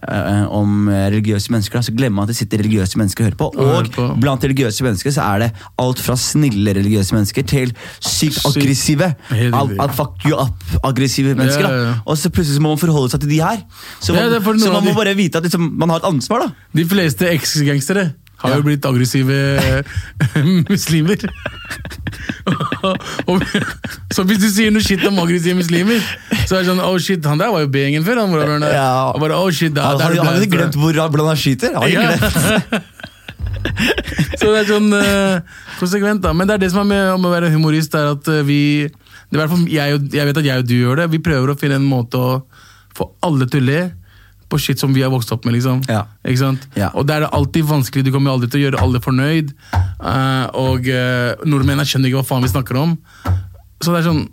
eh, om religiøse mennesker, så glemmer man at det sitter religiøse mennesker og hører på. Og på. blant religiøse mennesker så er det alt fra snille religiøse mennesker til sykt aggressive. Helt Al fuck you up-aggressive mennesker. Ja, ja, ja. Og så plutselig så må man forholde seg til de her. Så man, så man må bare vite at liksom, man har et ansvar, da. De fleste eks-gangstere har Ja. jo blitt aggressive muslimer. og, så hvis du sier noe shit om aggressive muslimer, så er det sånn Oh shit, han der var jo B-gjengen før. Han, han. Ja. Og bare, oh shit, da, Har har du ikke glemt hvor, hvordan han skyter? Har Ja. glemt? Så det er sånn uh, konsekvent, da. Men det er det som er med om å være humorist, er at eh, vi det er jeg, og- jeg vet at jeg og du gjør det. Vi prøver å finne en måte å få alle til å le på shit som vi har vokst opp med. liksom. Ja. Ikke sant? Ja. Og det er alltid vanskelig. Du kommer aldri til å gjøre alle fornøyd. Uh, og uh, nordmennene skjønner ikke hva faen vi snakker om. Så det er sånn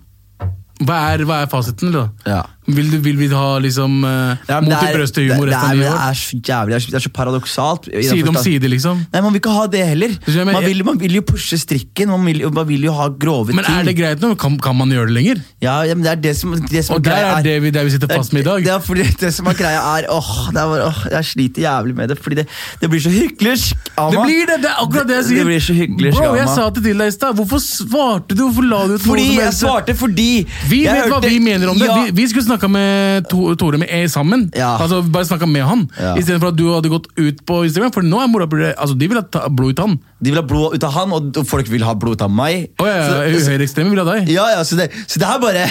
Hva er, hva er fasiten, da? Ja. Vil, du, vil vi ha liksom uh, Ja, mot det i er- brøstet-humor resten av det, livet? er, det er så jævlig, det er så- er paradoksalt. Side om side, liksom? Nei, Man vil ikke ha det heller. Man vil, man vil jo pushe strikken, man vil, man vil jo ha grove ting. Men er det greit nå? Kan, kan man gjøre det lenger? Ja, ja, men det er det som, det som Og der greia er det vi, der vi sitter er- fast med i dag. Det, er fordi det som er greia er åh, det er åh, Jeg sliter jævlig med det, fordi det, det blir så hyklersk av Det blir det! Det er akkurat det jeg sier. det blir så hyggelig, Bro, jeg sa det til deg i stad. Hvorfor svarte du? Hvorfor la du ut noe Fordi jeg svarte fordi Vi vet hva vi mener om det. Vi, vi skulle snakka med to, Tore med E sammen. Ja. Altså Bare snakka med han. Ja. Istedenfor at du hadde gått ut på Instagram. For nå er mora altså, De vil ha ta- blod ut av han. De vil ha blod ut av han, og folk vil ha blod ut av meg. Oh, ja, Så- ja, Høyreekstreme vil ha deg. Ja, ja, så det, så det her bare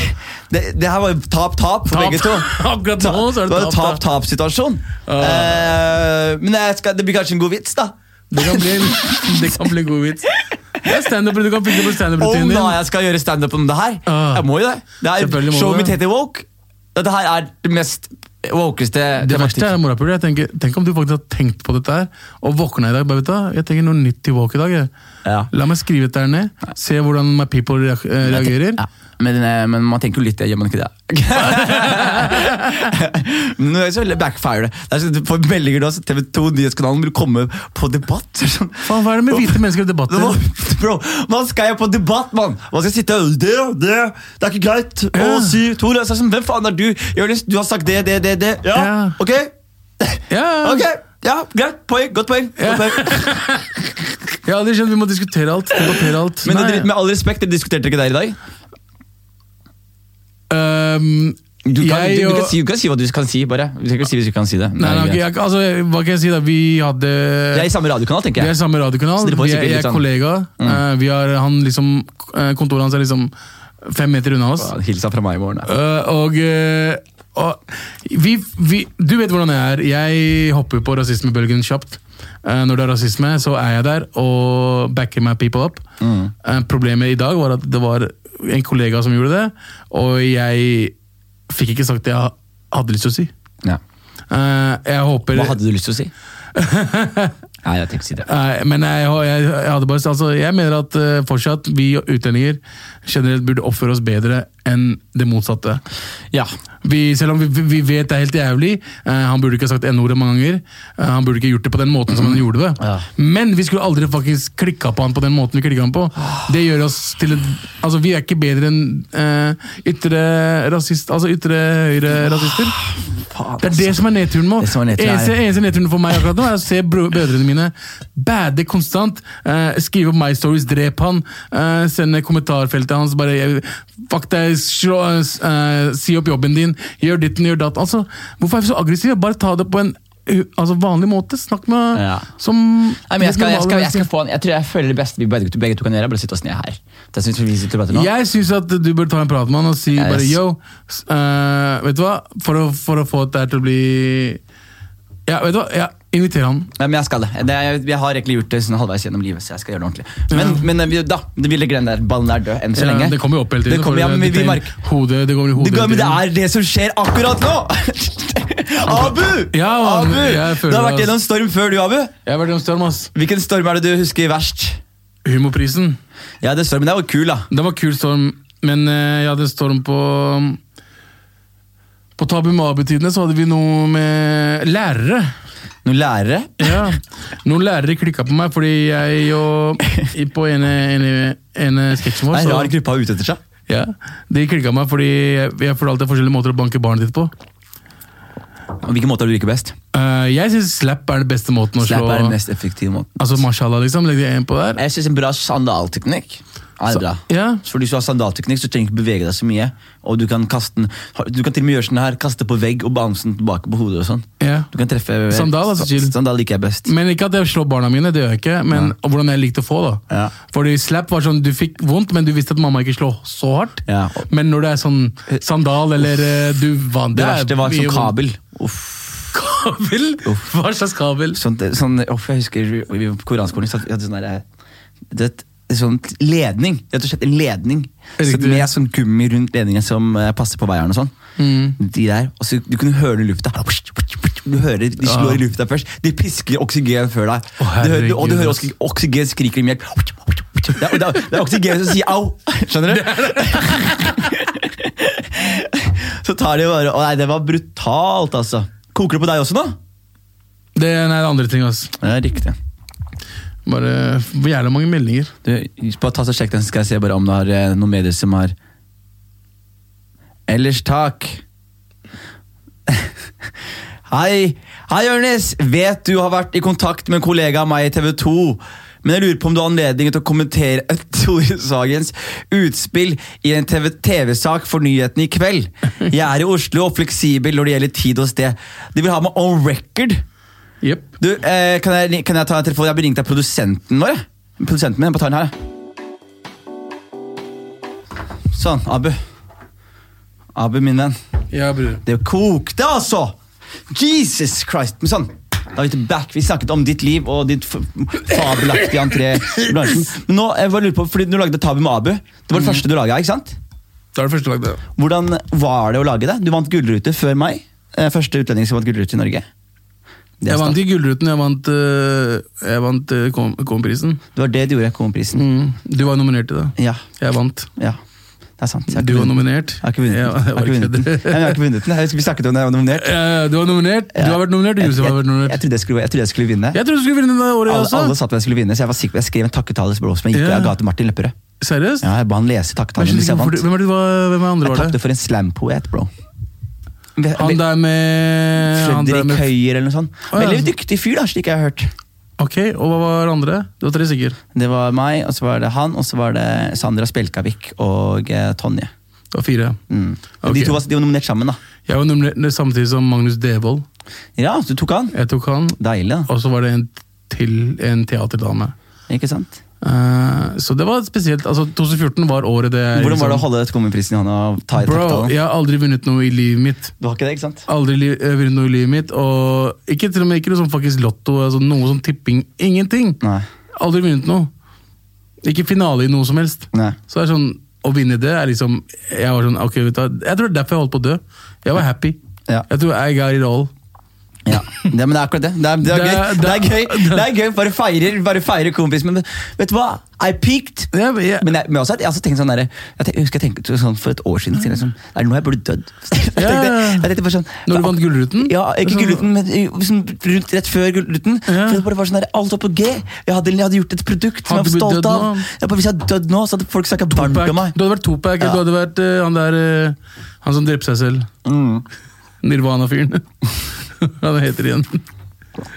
Det, det her var tap-tap for Tap. begge to. Akkurat nå så er det tap-tap-situasjon. Uh. Uh, men jeg skal, det blir kanskje en god vits, da. Det kan bli det kan bli en god vits. Det er standup, Du kan fikse på Om standup-rutinen da jeg skal gjøre standup om det her. Jeg må jo det. det er må Show heter Woke. Dette her er det mest wokeste Det verste er morapuler. Jeg tenker, Tenk om du faktisk har tenkt på dette her, og våkna i dag. Bare, vet du, jeg tenker noe nytt til woke i dag. Ja. La meg skrive dette her ned. Se hvordan my people eh, reagerer. Ja, men, eh, men man tenker jo litt det, gjør man ikke det? men det er så backfire det. det er så, du får meldinger så TV 2 Nyhetskanalen vil komme på debatt. Så det Sånn, Faen, Hva er det med hvite mennesker i debatter? Hva- Bro, man skal jo på debatt, mann! Man skal sitte og det, det, det er ikke greit å Ja. si Tor, så sånn, hvem faen er du? Jonis, du har sagt det, det, det, det. Ja, Ja. ok? Ja, Ok, ja, greit. Poeng. Godt poeng. Godt poeng. Har aldri skjønt vi må diskutere alt. Debattere alt. Men Nei. med all respekt, dere diskuterte ikke der i dag? Øhm, Du kan, Jeg du, du, kan si, du kan si hva du kan si, bare. Du kan ikke si hvis du kan si det. Nei, nei, nei jeg, altså, hva kan jeg si da? Vi hadde Vi er i samme radiokanal, tenker Vi er i samme radiokanal. Vi er, jeg er sånn- kollega. Mm. vi har, han liksom, eh, kontoret hans er liksom fem meter unna oss. Hilsa fra meg i morgen. Eh, og uh, og vi, vi, du vet hvordan jeg er. Jeg hopper på rasismebølgen kjapt. Når det er rasisme, så er jeg der og backer my people up. Eh, problemet i dag var at det var en kollega som gjorde det, og jeg fikk ikke sagt det jeg hadde lyst til å si. Ja. Eh, jeg håper Hva hadde du lyst til å si? Nei, jeg tenkte å si det. Nei, men jeg, jeg, jeg, bare, altså, jeg mener at uh, fortsatt vi utlendinger generelt burde oppføre oss bedre enn det motsatte. Ja. Vi, selv om vi, vi vet det er helt jævlig, Uh, han burde ikke ha sagt n-ordet mange ganger. Uh, han burde ikke gjort det på den måten som han gjorde det. Ja. Men vi skulle aldri faktisk klikka på han på den måten vi klikka han på. Det gjør oss til en, altså Vi er ikke bedre enn uh, ytre rasist, altså ytre høyre rasister. Det er det som er nedturen nå. Eneste, eneste nedturen for meg akkurat nå er å se brødrene mine bade konstant. Uh, skrive opp My Stories, drep han. sende kommentarfeltet hans bare Fuck deg, si opp jobben din, gjør ditten, gjør datt. Altså, hvorfor er vi så aggressive? Bare ta det på en uh, altså, vanlig måte. Snakk med Ja. som Nei, men jeg, skal, jeg, skal, jeg, skal få en, jeg tror jeg føler det beste vi begge, begge to kan gjøre, er bare sitte oss ned her. Det synes vi og. Jeg syns at du bør ta en prat med han og si Yes. bare yo, eh, vet du hva? For å, for å få dette til å bli Ja, vet du hva? Ja, inviter han. Nei, men jeg skal det. det jeg, jeg har egentlig gjort det sånn halvveis gjennom livet, så jeg skal gjøre det ordentlig. Men, men vi- da, vi ville den der ballen er død enn så Ja, lenge. det kommer jo opp hele tiden. Det kommer, ja, men vi, vi det- merker hodet, det kommer i hodet det, går, men det er det som skjer akkurat nå! Abu! Ja, man, Abu! Du har vært gjennom storm før, du, Abu. Jeg har vært gjennom storm, ass. Hvilken storm er det du husker verst? Humorprisen. Ja, det stormen der var kul, da. Det var kul storm, men eh, jeg hadde storm på På Tabu Mabu-tidene så hadde vi noe med lærere. Noen lærere. Ja, Noen lærere klikka på meg fordi jeg og i- På en en en sketsjen Det vår er en rar gruppe å ha ute etter seg. Ja, De klikka meg fordi jeg, alltid forskjellige måter å banke barnet ditt på. Og hvilke måte er du liker best? Eh, jeg syns slap er den beste måten å Slap slå er den mest effektive måten. Altså mashallah, liksom. Legg en på der. Jeg syns en bra sandalteknikk er bra. Ja, For Hvis du har sandalteknikk, så trenger du ikke bevege deg så mye. Og Du kan kaste den Du kan til og med gjøre sånn her, kaste på vegg og bounce den tilbake på hodet. og sånn ja. Du kan treffe Sandal er så chill. Sandal liker jeg best. Men ikke at jeg slår barna mine, det gjør jeg ikke. Men hvordan jeg likte å få, da. Ja. Fordi slap var sånn, du fikk vondt, men du visste at mamma ikke slår så hardt. Ja. Men når det er sånn sandal eller eh, du vant Det verste var sånn kabel. Uff. Kabel? Hva slags kabel? Sånn, sånn, uff, jeg husker vi på koranskolen så hadde sånn der, det, sånn ledning. Rett og slett en ledning. Så med sånn gummi rundt ledningen som eh, passer på veieren og sånn. De der, og så Du kunne høre det i lufta. Du hører De slår i lufta først. De pisker oksygen før deg. Å, du hører, og du hører oksygen, oksygen skriker i hjelp. Det er, det er, det er oksygen som sier au! Skjønner du? Så tar de bare Å nei, det var brutalt, altså. Koker det på deg også nå? Det er nei, det er andre ting, Altså. Det er riktig. Bare jævla mange meldinger. Du, bare ta så Sjekk den, så skal jeg se bare om det har eh, noen medier som har Ellers takk. Hei, hei Ørnes! Vet du har vært i kontakt med en kollega av meg i TV 2. Men jeg lurer på om du har anledning til å kommentere Tore Sagens utspill i en TV TV-sak for nyhetene i kveld. Jeg er i Oslo og fleksibel når det gjelder tid og sted. De vil ha meg on record. Yep. Du, eh, kan, jeg, kan jeg ta en telefon? Jeg har ringt av produsenten vår. Produsenten min, på den her. Sånn, Abu. Abu, min venn. Ja, bror. Det kokte, altså! Jesus Christ! Men sånn, da er vi tilbake. Vi snakket om ditt liv og ditt fabelaktige entré i bransjen. Men nå, jeg bare lurer på, fordi du lagde Tabu med Abu. Det var det første du laga, ikke sant? Det var det første lagdet. Hvordan var det å lage det? Du vant Gullrute før meg. Eh, Første utlending som vant Gullrute i Norge. Jeg vant ikke Gullruten, jeg vant, øh, jeg vant øh, Kom- Kom-prisen. Det var det du gjorde, Kom-prisen. Mm. Du var nominert til det. Ja, Jeg vant. ja. Det er sant. Du var nominert. Jeg har ikke vunnet den. Jeg har ikke vunnet den. Vi snakket om det, jeg var nominert. Du var nominert. Du har vært nominert, Josef har vært nominert. jeg, trodde jeg, skulle, jeg trodde jeg skulle vinne. Jeg trodde du skulle vinne det året Alle, alle også. sa at jeg skulle vinne, så jeg var sikker på Jeg skrev en takketale som jeg gikk og jeg ga til Martin Lepperød. Seriøst? Ja, jeg ba han lese takketalen hvis jeg vant. Hvem er det var, hvem andre Jeg tapte for en slampoet, bro. Han der med Fredrik Høyer eller noe sånt. Veldig dyktig fyr, da, slik jeg har hørt. Ok, og hva var andre? Det var tre stykker. Det var meg, og så var det han, og så var det Sandra Spjelkavik og eh, Tonje. Det var fire. Mm. Okay. De to var, de var nominert sammen, da. Jeg var nominert samtidig som Magnus Devold. Ja, du tok han. Jeg tok han, Deilig, da. og så var det en til en teaterdame. Ikke sant? Eh, så det var spesielt. altså 2014 var året det Hvordan var det å liksom- holde dette i hånda Bro, jeg har aldri vunnet noe i livet mitt. Du har ikke det, ikke sant? Aldri li eh, vunnet noe i livet mitt. Og ikke til og med ikke noe sånn faktisk lotto, altså noe sånn tipping. Ingenting. Nei. Aldri vunnet noe. Ikke finale i noe som helst. Nei. Så det er sånn, å vinne det er liksom Jeg var sånn, ok, vet du hva, jeg tror det er derfor jeg holdt på å dø. Jeg var happy. Ja. Jeg tror I got it all. Ja, det, men det er akkurat det. Det er, det er, Det gøy. Det er gøy. Det er gøy. Bare feirer, bare feirer kompis. Men vet du hva? I peaked. Men jeg, men også, jeg også sånn der, jeg, husker jeg tenkte sånn For et år siden så liksom, sånn, Det er nå jeg burde dødd. Jeg tenkte, jeg tenkte bare sånn Når du vant Gullruten? Ja, ikke Sånn- Gullruten, men sånn rundt rett før Gullruten. For det bare var sånn der, Alt var på G. Jeg hadde, jeg hadde gjort et produkt som jeg var stolt av. Jeg bare, hvis jeg hadde dødd nå, så hadde folk snakka varmt om meg. Du hadde vært Tupac, Ja. du hadde vært uh, han der uh, Han som drepte seg selv. Mm. Nirvana-fyren. Hva det heter igjen?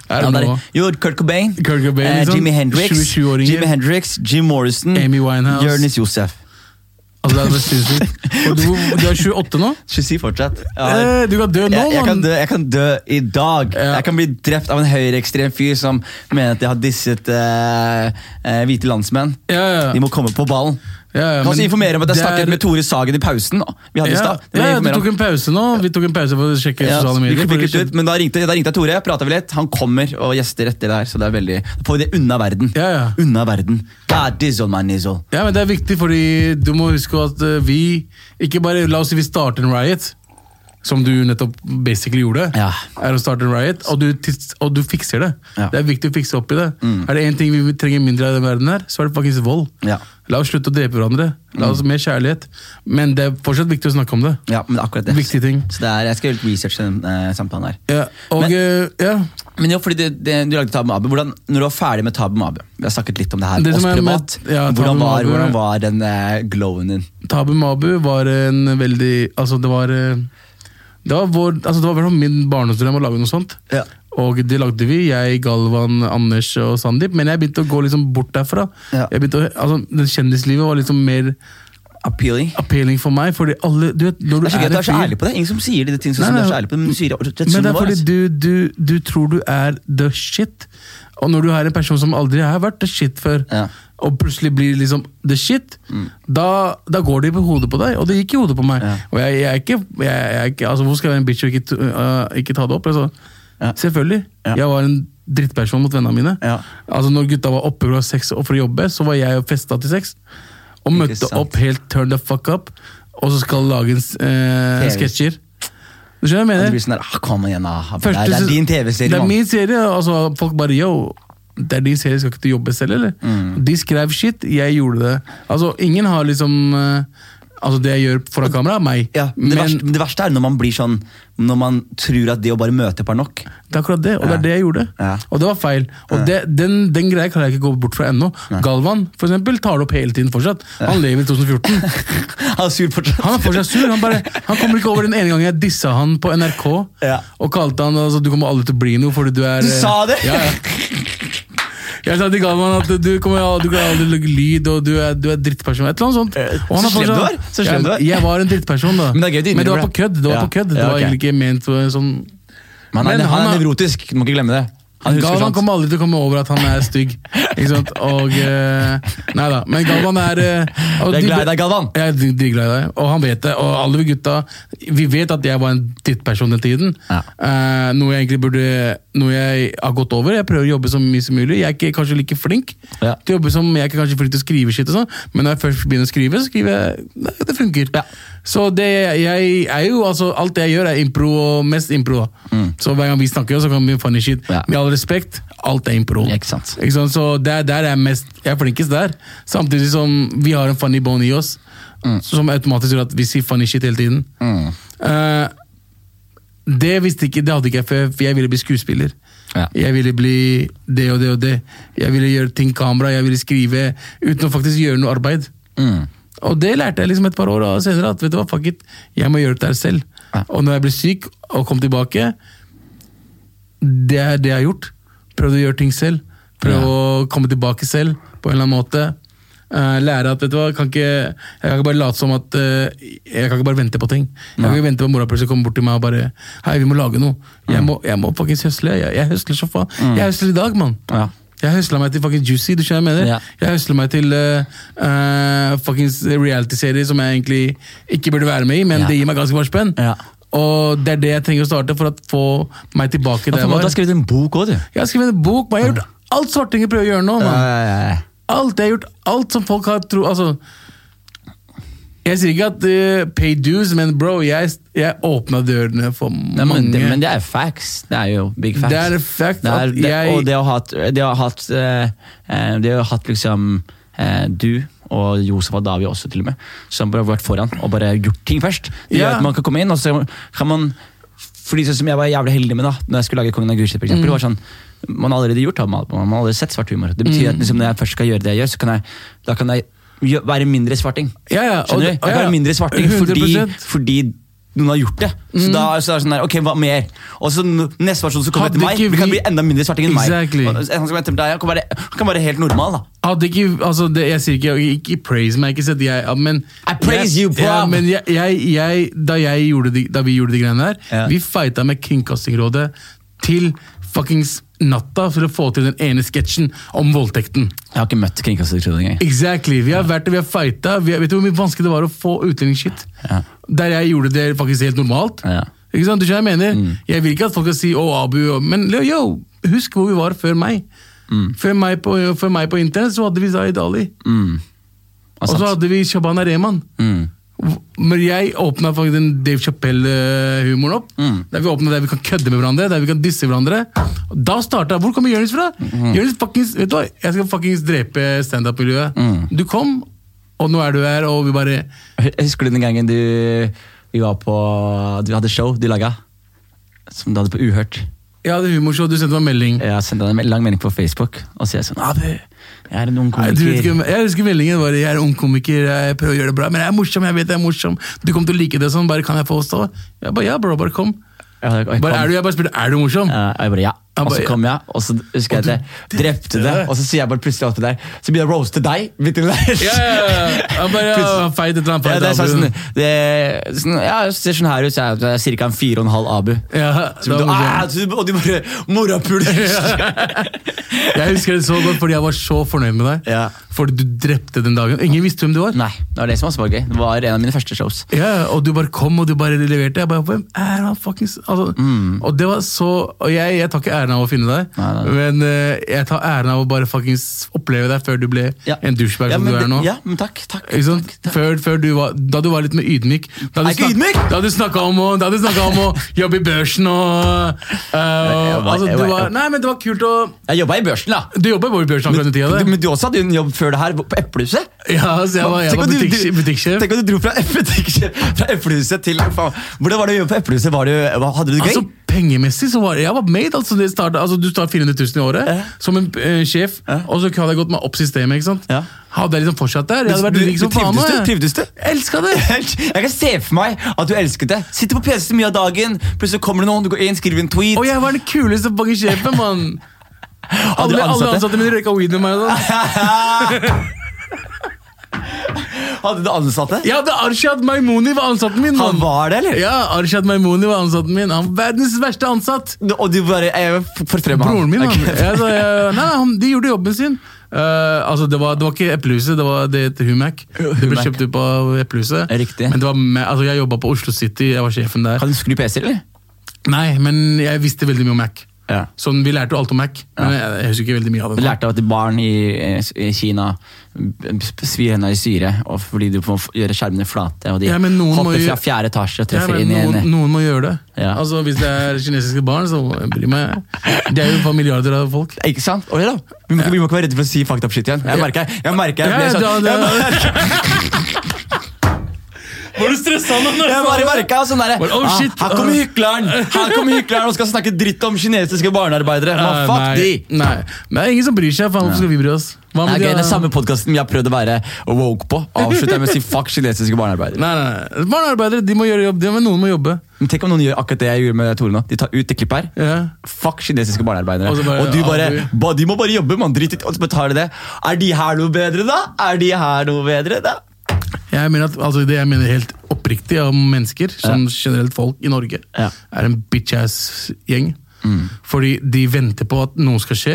Er det ja, nå? jo, Kurt Cobain, Kurt Cobain, eh, liksom. Jimi Hendrix, 27-åringer. Hendrix, Jim Morrison, Amy Winehouse. Jonis Josef. Altså, det er sinnssykt. Og du, du er 28 nå? 27 fortsatt. Ja. Eh, du kan dø nå, Jeg, jeg, kan dø, jeg kan dø i dag. Ja. Jeg kan bli drept av en høyreekstrem fyr som mener at jeg har disset eh, eh, hvite landsmenn. Ja, ja. De må komme på ballen. Ja, ja, Kan også informere om at jeg det snakket med Tore Sagen i pausen. Vi hadde ja, ja, ja, du tok en pause nå. Vi tok en pause for å sjekke Ja, sosiale medier. ut, men da ringte, da ringte jeg Tore, prata vi litt. Han kommer og gjester etter det her, så det er veldig Da får vi det unna verden. Ja, ja. Unna verden. God dizzle, my nizzle. Ja, men Det er viktig, fordi du må huske at eh, vi ikke bare La oss si vi starter en riot, som du nettopp basically gjorde. Ja. Er å starte en riot, og du, og du fikser det. Ja. Mm. Det er viktig å fikse opp i det. Er det én ting vi trenger mindre av i den verden, her, så er det faktisk vold. Ja. La oss slutte å drepe hverandre. La oss Mer kjærlighet. Men det er fortsatt viktig å snakke om det. ja, men akkurat det. Viktige ting. Så det er, jeg skal gjøre litt research til den eh, samtalen her. Ja, og Men- uh, ja, Men jo, fordi det, det, du lagde Tabu Mabu, hvordan, når du var ferdig med Tabu Mabu Vi har snakket litt om det her Det oss er med- ja, hvordan, var, hvordan var den eh, glowen din? Tabu Mabu var en veldig Altså, det var eh, Det var, vår, altså, det var min barndomsdrøm å lage noe sånt. Ja. Og det lagde vi, jeg, Galvan, Anders og Sandeep. Men jeg begynte å gå liksom bort derfra. Ja. Jeg begynte å, altså, Kjendislivet var liksom mer Appealing? appealing for meg. Fordi alle, du vet, når du Det er så gøy at du er så ærlig på det. Ingen som sier de tingene som Nei, du er nei. så ærlig på det, men sier det Men det det er fordi du, du, du tror du er the shit. Og når du er en person som aldri har vært the shit før, Ja. Og plutselig blir liksom the shit, da, da går det i hodet på deg. Og det gikk i hodet på meg. Ja. Og jeg, jeg er ikke, jeg, jeg er ikke altså, Hvorfor skal jeg være en bitch og ikke, øh, ikke ta det opp? Altså, Ja. Selvfølgelig. Ja. Jeg var en drittperson mot vennene mine. Ja. Altså Når gutta var oppe klokka seks for å jobbe, så var jeg og festa til seks. Og Ikke møtte sant. opp helt turn the fuck up, og så skal lage en eh, sketsjer. Du skjønner hva jeg mener? Det blir sånn der, ah, igjen da. Det er, det er din TV-serie, Det er min serie. Altså, folk bare yo, det er din serie, skal ikke du jobbe selv, eller? Mm. De skrev shit, jeg gjorde det. Altså, ingen har liksom eh, Altså, det jeg gjør foran kamera, er meg. Ja, men, det verste, det verste er når man blir sånn Når man tror at det å bare møte opp er nok. Det er akkurat det, og det er det jeg gjorde. Ja. Og det var feil. Og det, den, den greia kan jeg ikke gå bort fra ennå. Galvan for eksempel, tar det opp hele tiden fortsatt. Han lever i 2014. Han er sur fortsatt. Han er fortsatt sur. Han, bare, han kommer ikke over den ene gangen jeg dissa han på NRK Ja. og kalte han altså, du kommer aldri til å bli noe fordi du er Du eh, sa det? Ja, ja. Jeg sa til Galvan at du kommer du kan aldri lage lyd, og du er, du er drittperson. Et eller annet sånt. Eh, Og han så slem du var. Så slem du var. Jeg, jeg var en drittperson, da. Men det gøy innrømme det var på kødd. Det var, Ja. på kødd. Det Ja, okay. egentlig ikke ment for sånn Men han, Men er- han han er- nevrotisk, du må ikke glemme det. Galvan kommer aldri til å komme over at han er stygg. Ikke sant? Og eh, Nei da. Men Galvan er eh, Jeg er glad i deg, Galvan. Jeg er dritglad i deg, og han vet det. Og alle vi gutta Vi vet at jeg var en drittperson den tiden. Ja. Uh, noe jeg egentlig burde Noe jeg har gått over. Jeg prøver å jobbe så mye som mulig. Jeg er ikke kanskje like flink Ja. til å jobbe som Jeg er ikke kanskje flink til å skrive shit, og sånn, men når jeg først begynner å skrive, så skriver jeg Det funker. Ja. Så det jeg er jo altså Alt jeg gjør, er impro, mest impro. Mm. Så hver gang vi snakker, så kan vi funny shit. Mm. Ja. Med all respekt, alt er impro. Ikke sant. Ikke sant? Så der, der er mest Jeg er flinkest der. Samtidig som vi har en funny bone i oss, som automatisk gjør at vi sier funny shit hele tiden. Mm. Uh, det visste ikke, det hadde ikke jeg før, for jeg ville bli skuespiller. Ja. Jeg ville bli det og det og det. Jeg ville gjøre ting kamera, jeg ville skrive uten å faktisk gjøre noe arbeid. Mm. Og det lærte jeg liksom et par år senere, at vet du hva, fuck it, jeg må gjøre det der selv. Ja. Og når jeg ble syk og kom tilbake, det er det jeg har gjort. Prøvd å gjøre ting selv. Prøve Ja. å komme tilbake selv på en eller annen måte. Eh, lære at vet du hva, kan ikke, jeg kan ikke bare late som at eh, Jeg kan ikke bare vente på ting. Jeg kan ikke vente på at mora plutselig kommer bort til meg og bare Hei, vi må lage noe. Jeg må, jeg må faktisk høsle. Jeg, jeg høsler så faen. Jeg høsler i dag, mann. Ja. Jeg høsla meg til fucking Juicy, du skjønner med jeg mener? Ja. Jeg høsla meg til uh, uh, fuckings reality-serier som jeg egentlig ikke burde være med i, men Ja. det gir meg ganske mye spenn. Ja. Og det er det jeg trenger å starte for å få meg tilbake der jeg var. Du har skrevet en bok òg, du. Jeg har skrevet en bok, men jeg har gjort alt svartinger prøver å gjøre nå. Man. Alt, jeg har gjort alt som folk har tro... Altså, jeg sier ikke at uh, pay dues, men bro, jeg, jeg åpna dørene for Nei, mange. men, det, men det er facts. Det er jo big facts. Det er fact Det er, at det, jeg- Og det å ha hatt Det å ha hatt, eh, eh, det å ha hatt liksom Du og Josef og Davi også, til og med, som bare har vært foran og bare gjort ting først. Det gjør Ja. at man kan komme inn, og så kan man fordi sånn som jeg var jævlig heldig med da Når jeg skulle lage Kongen av Gulset, for Mm. Det var sånn, Man har allerede gjort man man har allerede sett svart humor. Det betyr Mm. at liksom, når jeg først skal gjøre det jeg gjør, så kan jeg, da kan jeg være mindre svarting. Ja, ja, Skjønner du? Jeg kan være mindre svarting fordi, fordi noen har gjort det. Så da så er det sånn der, ok, hva mer? Og så neste versjon som kommer Hadde etter meg, ikke vi kan bli enda mindre svarting enn Exactly. meg. Og en som etter deg kan være, kan være helt normal, da. Hadde ikke, altså det, Jeg sier ikke ikke praise meg, ikke sett jeg, ja, men I praise you, bro. Ja, men jeg, jeg, jeg, da, jeg gjorde de, da vi gjorde de greiene der, Ja. vi fighta med Kringkastingsrådet til fuckings natta for å få til den ene sketsjen om voldtekten. Jeg har ikke møtt Kringkastingsrådet engang. Exactly, Vi har vært det, vi har fighta. Vi har, vet du hvor mye vanskelig det var å få utlendingsshit? Ja. Der jeg gjorde det faktisk helt normalt. Ja. Ikke sant? Du skjønner jeg mener? Jeg vil ikke at folk skal si 'å, Abu', men yo, husk hvor vi var før meg. Før, meg på, før meg på internett så hadde vi Zaid Ali. Mm. Og så hadde vi Shabana Rehman. Mm. Men jeg åpna faktisk den Dave Chappelle-humoren opp. Mm. Der vi åpnet der vi kan kødde med hverandre, der vi kan disse hverandre. Da starta Hvor kommer Jonis fra? Mm. Jonis fuckings, vet du hva? Jeg skal fuckings drepe standup-miljøet. Mm. Du kom, og nå er du her, og vi bare Jeg Husker du den gangen du vi var på Du hadde show du laga? Som du hadde på Uhørt. Jeg hadde humorshow, du sendte meg melding. Jeg sendte en lang melding på Facebook, og så er jeg sånn Abu, jeg er en ung Nei, komiker. ikke, jeg husker meldingen var jeg er ung komiker, jeg prøver å gjøre det bra, men jeg er morsom, jeg vet jeg er morsom. Du kommer til å like det sånn, bare kan jeg få stå? Jeg bare ja, bro, bare kom. Ja, Bare, er du, jeg bare spurte er du morsom? Ja, jeg bare ja. Og så kom jeg, og så husker jeg at jeg drepte det. Og så sier jeg bare plutselig alt deg der. Så begynner jeg å roaste deg. midt inni der. Ja, ja, ja. Han bare ja, feit et eller annet. Ja, det er sånn, det, sånn, ja, ser sånn her ut, så jeg er ca. en fire og en halv Abu. Ja, Så du, ah, du, og du bare Morapuler! Jeg husker det så godt fordi jeg var så fornøyd med deg. Ja. Fordi du drepte den dagen. Ingen visste hvem du var. Nei, det var det som var gøy. Det var en av mine første shows. Ja, Og du bare kom og du bare leverte. Jeg bare, Hvem er han fuckings altså, Og det var så Og jeg, jeg tar ikke æren av å finne deg, nei, Nei, nei. men uh, jeg tar æren av å bare fuckings oppleve deg før du ble Ja. en douchebag Ja, som du er nå. Ja, men takk, takk, takk, takk. Før, før du var, da du var litt mer ydmyk. Da du ikke ydmyk? Da du snakka om, om å jobbe i børsen og eh, var- altså, var- var, Nei, men det var kult å Jeg jobba i børsen, da. Du jobba i børsen akkurat den tida. Men du også hadde jo en jobb før det her, på Eplehuset. Ja, så jeg var, jeg var butikksjef. butikksjef. Tenk at du dro fra, Eplehuset til faen. Hvordan var det å jobbe på Eplehuset? Hadde du det gøy? Altså, Pengemessig så var jeg var made. Altså, startet, altså, du tar 400 000 i året Ja. som en eh, sjef, Ja. og så hadde jeg gått meg opp systemet. ikke sant? Ja. Hadde jeg liksom fortsatt der. Jeg hadde vært Du- rik som faen. trivdes. Trivdes du? Elska det! Jeg kan se for meg at du elsket det. Sitter på PC mye av dagen, plutselig kommer det noen, du går inn, skriver en tweet. Og jeg var den kuleste fucking sjefen, mann! Alle, alle ansatte mine røyka weed med meg. Hadde du ansatte? Ja, det Arshad Maimouni var ansatten min. Han var det, eller? Ja, Arshad Maimouni var ansatten min. Han var verdens verste ansatt. Og du bare forfremma han? Broren min, han. Ok. Jeg, så, jeg, nei, han. De gjorde jobben sin. Uh, altså, det var, det var ikke Eplehuset, det var det het Humac. Det ble kjøpt ut av Eplehuset. Men det var med, altså, jeg jobba på Oslo City, jeg var sjefen der. Kan du skru PC, eller? Nei, men jeg visste veldig mye om Mac. Ja. Sånn, Vi lærte jo alt om Mac, men jeg, jeg husker ikke veldig mye av det. Vi lærte at barn i, i Kina svir henne i syre fordi du må gjøre skjermene flate, og de Ja, hopper fra fjerde etasje og treffer ja, inn i en noen må gjøre det. Ja. Altså, Hvis det er kinesiske barn, så bryr meg. Det er jo et par milliarder av folk. Ikke sant? Oi da. Vi må, vi må ikke være redde for å si fakta på shit igjen. Jeg merker jeg merker jeg Ja, jeg da- jeg merker- Var du stressa nå? Jeg sa bare merka sånn der, oh, ah. Her kommer hykleren Her kommer hykleren og skal snakke dritt om kinesiske barnearbeidere. Eh, fuck nei, de! Nei, men det er ingen som bryr seg. Faen, hvorfor skal vi bry oss? Hva Det nei, er de- er samme podkasten vi har prøvd å være woke på. Avslutter jeg med å si fuck kinesiske barnearbeidere. Nei, nei, nei. Barnearbeidere de må gjøre jobb, de, men noen må jobbe. Men Tenk om noen gjør akkurat det jeg gjorde med Tore nå. De tar ut det klippet her. Yeah. Fuck kinesiske barnearbeidere. Og Og, du bare ja, ba, De må bare jobbe, mann. Drit i og så betaler de det. Er de her noe bedre, da? Er de her noe bedre, da? Jeg mener at, altså Det jeg mener helt oppriktig om mennesker, som generelt folk i Norge, er en bitch-ass-gjeng. Fordi de venter på at noe skal skje,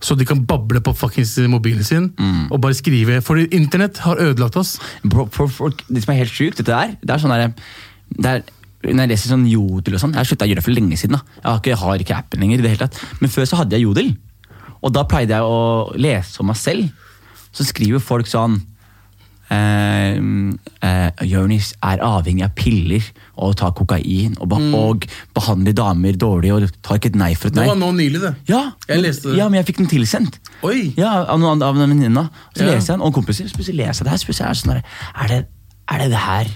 så de kan bable på fuckings mobilen sin og bare skrive. Fordi internett har ødelagt oss. Bro, for folk, det som er helt sjukt, dette der, det er sånn der, det er, Når jeg leser sånn jodel og sånn Jeg har slutta å gjøre det for lenge siden. da Jeg har ikke, jeg har ikke appen lenger. i det hele tatt Men før så hadde jeg jodel. Og da pleide jeg å lese om meg selv. Så skriver folk sånn eh, eh, Jonis er avhengig av piller og tar kokain og, mm. og behandler damer dårlig og tar ikke et nei for et nei. Det var nå nylig, det. Ja, Jeg leste det. ja, men jeg fikk den tilsendt. Oi! Ja, Av noen av en venninne. Så Ja. leser jeg den, og kompiser. Så plutselig leser jeg det her. Så er det sånn er det, er det det her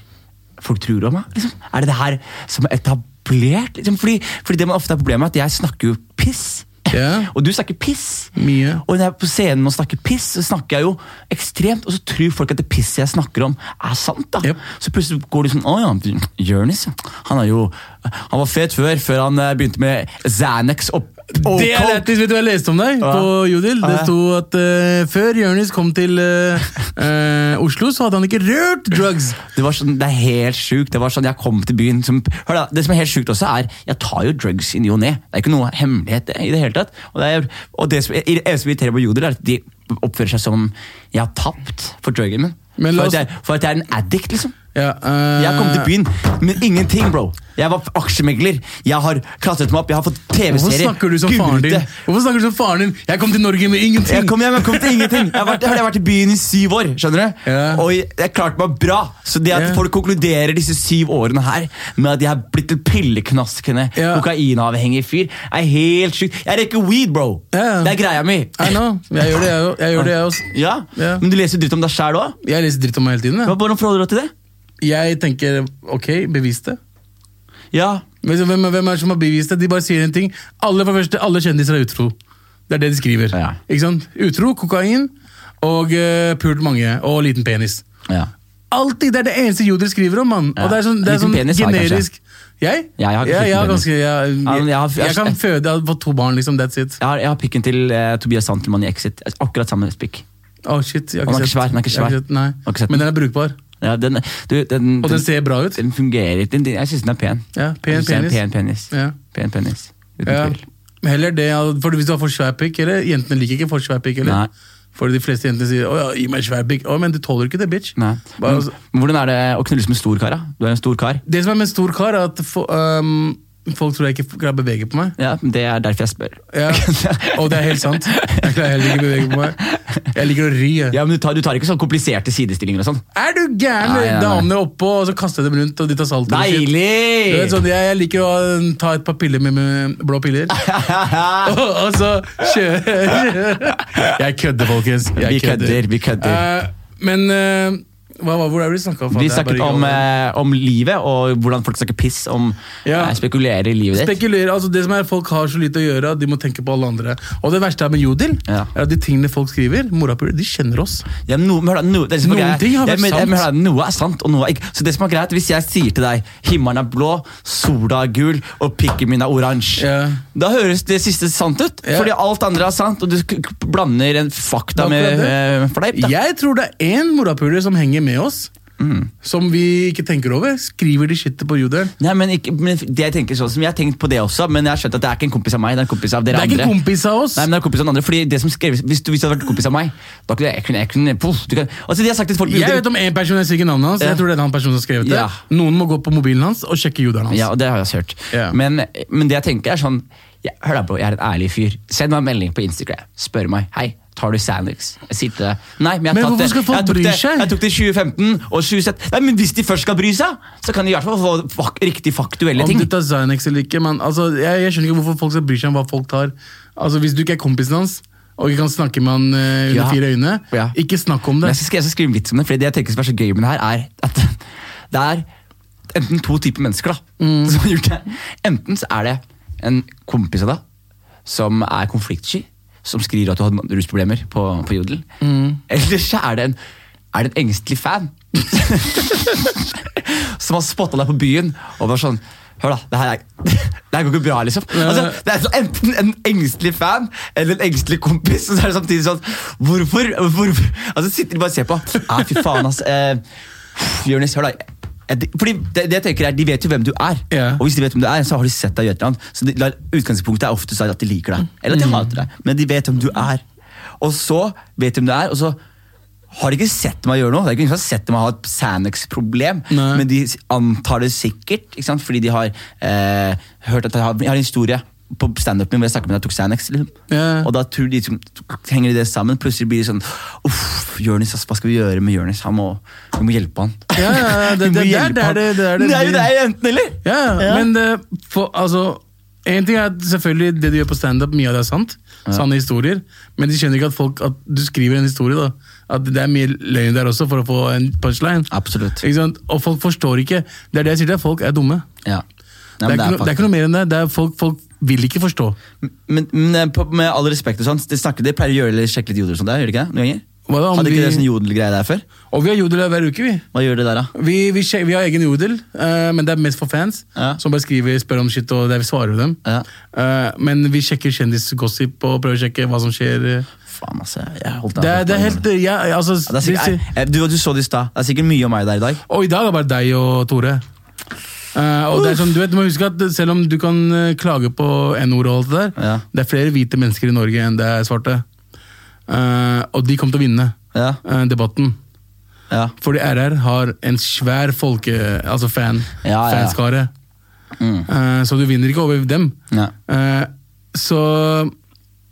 folk tror om meg? Liksom? Er det det her som er etablert? Liksom? Fordi, fordi det man ofte er problemet, er at jeg snakker jo piss. Ja. Og du snakker piss. Mye. Og når jeg er på scenen og snakker piss, så snakker jeg jo ekstremt, og så tror folk at det pisset jeg snakker om, er sant. da. Yep. Så plutselig går de sånn Å ja, Jonis. Han er jo Han var fet før, før han eh, begynte med Xanax og, Oh, Det er coke. vet du hva jeg leste om deg ja. på Jodel? Det sto at uh, før Jonis kom til uh, uh, Oslo, så hadde han ikke rørt drugs. Det var sånn, det er helt sjukt. Det var sånn, jeg kom til byen som, hør da, Det som er helt sjukt også, er jeg tar jo drugs i ny og ne. Det er ikke noe hemmelighet i det hele tatt. Og det, er, og det som er- eneste som irriterer på Jodel, er at de oppfører seg som jeg har tapt for druggen min. Men For, at jeg, for at jeg er en addict, liksom. Ja, Jeg kom til byen med ingenting, bro. Jeg var aksjemegler. Jeg har klatret meg opp, jeg har fått TV-serier. Hvorfor snakker du som faren din? Hvorfor snakker du som faren din? Jeg kom til Norge med ingenting! Jeg kom hjem, jeg kom til ingenting. Jeg har vært, jeg har vært i byen i syv år. skjønner du? Ja. Og jeg, klarte meg bra. Så det at Ja. folk konkluderer disse syv årene her med at jeg har blitt en pilleknaskende, Ja. kokainavhengig fyr, er helt sjukt. Jeg rekker weed, bro! Ja. Det er greia mi. I know. Jeg gjør det, jeg òg. Jeg, gjør det, jeg, også. Ja. Ja. Men du leser dritt om deg sjæl òg? jeg leser dritt om meg hele tiden. Jeg, Hvordan forholder du deg til det? jeg tenker ok, bevis det. Ja, Men Hvem, hvem er det som har bevist det? De bare sier en ting. Alle, for det første, alle kjendiser er utro. Det er det de skriver. Ja. Ikke sant? Utro, kokain og uh, pult mange. Og liten penis. ja. Alltid! Det er det eneste Jodel skriver om, mann. Og det er sånn, det er sånn penis generisk Jeg? Jeg har ikke jeg, har ganske, jeg, jeg, jeg jeg kan føde Jeg har fått to barn, liksom. That's it. Jeg har, har pikken til uh, Tobias Santelmann i Exit. Akkurat samme pikk. Oh, shit, jeg har Den er ikke svær, den er ikke svær. sett, ikke Men den. den er brukbar. Ja, den, du, den, Og den ser bra ut. Den fungerer. Den, den, jeg syns den er pen. Ja, pen penis. Pen penis. Ja. Pen penis. Uten Ja. tvil. Heller det, for hvis du har for svær pikk, eller jentene liker ikke for svær pikk, eller? Nei. For de fleste jentene sier 'å ja, gi meg svær pikk'. Å, men du tåler ikke det, bitch. Nei. Bare, Men, altså, hvordan er det å knulles med stor kar? da? Du er en stor kar. det som er med stor kar, er at for, øhm, folk tror jeg ikke klarer å bevege på meg. Ja, Det er derfor jeg spør. Ja. Og det er helt sant. Jeg klarer heller ikke å bevege på meg. Jeg liker å ry. jeg. Ja, men du tar, du tar ikke sånn kompliserte sidestillinger og sånn? Er du gæren? Ja, ja. Damene oppå, og så kaster jeg dem rundt, og de tar salt. Deilig! Du vet, sånn, jeg, jeg liker å ta et par piller med, med blå piller. og, og så kjøre Jeg kødder, folkens. Jeg Vi kødder, vi kødder. Uh, men eh, hva, hva, hvor er det vi snakka om? Vi snakket om, eh, om livet og hvordan folk snakker piss om Ja. eh, spekulerer i livet ditt. Spekulerer, altså det som er Folk har så lite å gjøre at de må tenke på alle andre. Og det verste er med Jodel, Ja. er at de tingene folk skriver, morapuler, de kjenner oss. Ja, no, men noe, det er Noen ting har vært men- sant. men da, Noe er sant, og noe er ikke. Så det som er greit, Hvis jeg sier til deg himmelen er blå, sola er gul og pikken min er oransje, Ja. da høres det siste sant ut. Fordi alt andre er sant, og du blander en fakta med eh, fleip. Jeg tror det er én morapuler som henger med oss, Mm. som vi ikke tenker over. Skriver de shitet på Jodel. Nei, men, ikke, men det Jeg tenker sånn som jeg har tenkt på det også, men jeg har skjønt at det er ikke en kompis av meg. Det er en kompis av dere andre. Det er ikke andre. en kompis av oss. Nei, men det er en kompis av den andre, fordi det som skreves, Hvis du, hvis du hadde vært kompis av meg da kunne jeg, kunne, jeg kunne, puff, du kan, altså de har sagt til folk Jeg vet om en person, jeg sier ikke navnet hans. Jeg tror det er han personen som har skrevet det. Ja. Noen må gå på mobilen hans og sjekke jodelen hans. Ja, og det har jeg også hørt. Ja. Men, men det jeg tenker er sånn ja, Hør da, bro, jeg er en ærlig fyr. Send meg en melding på Instagram. Spør meg. Hei, tar du Sandwich? Jeg deg Nei, men jeg, Men hvorfor det. skal folk jeg tok bry det, seg? Jeg tok det i 2015 og 2017. Nei, men hvis de først skal bry seg, så kan de i hvert fall få fak riktig faktuelle Om ting. du tar Xanax eller ikke, men altså, jeg, jeg skjønner ikke hvorfor folk skal bry seg om hva folk tar. Altså, Hvis du ikke er kompisen hans, og ikke kan snakke med han uh, under Ja. fire øyne, Ja. ikke snakk om Men det. jeg skal, jeg skal skrive vits om det, for det jeg tenker som er så gøy med det her, er at Det er enten to typer mennesker da, som har gjort det. Enten så er det en kompis av deg som er konfliktsky, som skriver at du har rusproblemer på, på Jodel. Eller så er det en, er det en engstelig fan som har spotta deg på byen og var sånn Hør, da. Det her, er, det her går ikke bra, liksom. Altså, det er så Enten en engstelig fan eller en engstelig kompis. Og så er det samtidig sånn Hvorfor? hvorfor? Altså, sitter de bare og ser på. Ah, fy faen, ass. Eh, Jonis, hør, da. Fordi det, det jeg tenker er, De vet jo hvem du er, yeah. og hvis de vet hvem du er, så har de sett deg i annet. Så de, Utgangspunktet er ofte at de liker deg, eller at de hater deg. Men de vet hvem du er. Og så vet de hvem du er, og så har de ikke sett meg gjøre noe. Det er ikke ingen som har sett meg ha et Sanex-problem, men de antar det sikkert, fordi de har eh, hørt at jeg har, jeg har en historie på standupen hvor jeg snakket med deg tok Xanax. Liksom. Yeah. Og da tror de liksom, henger de det sammen. Plutselig blir det sånn Uff, Jonis, hva skal vi gjøre med Jonis? Han må, vi må hjelpe han. Ja, ja, ja, det- det- det er- det er det- det er det- det er jo det enten eller! Ja, Ja. men det, for, altså En ting er at selvfølgelig det du gjør på standup, mye av det er sant. Sanne historier. Men de skjønner ikke at, folk, at du skriver en historie. da At det er mye løgn der også for å få en punchline. Absolutt. Ikke sant? Og folk forstår ikke. Det er det jeg sier til folk er dumme. Ja. det, Nei, er men ikke, no, det er ikke noe mer enn det. det er folk, folk vil ikke forstå. Men, men eh, på, med all respekt og sånt, de, snakker, de pleier å gjøre eller sjekke litt jodel og sånt der, gjør de ikke det? Noen ganger? Hva da, Hadde ikke vi- det sånn jodelgreie der før? Og vi har jodel hver uke, vi. Hva gjør det der, da? Vi, vi, vi har egen jodel, uh, men det er mest for fans. Ja. Som bare skriver, spør om shit, og der vi svarer dem. Ja. Uh, men vi sjekker kjendisgossip og prøver å sjekke hva som skjer. Faen, altså. Jeg holdt Det er, det er helt ja, altså, Ja, det er sikkert, jeg, du, du så det i stad. Det er sikkert mye om meg der i dag. Og i dag er det bare deg og Tore. Eh, og det er sånn, du, vet, du må huske at Selv om du kan eh, klage på N-ord, og alt det der, Ja. det er flere hvite mennesker i Norge enn det er svarte. Uh, og de kom til å vinne Ja, uh, debatten. ja. Fordi RR har en svær folke... Altså fan, fanskare. Mm. Så du vinner ikke over dem. Så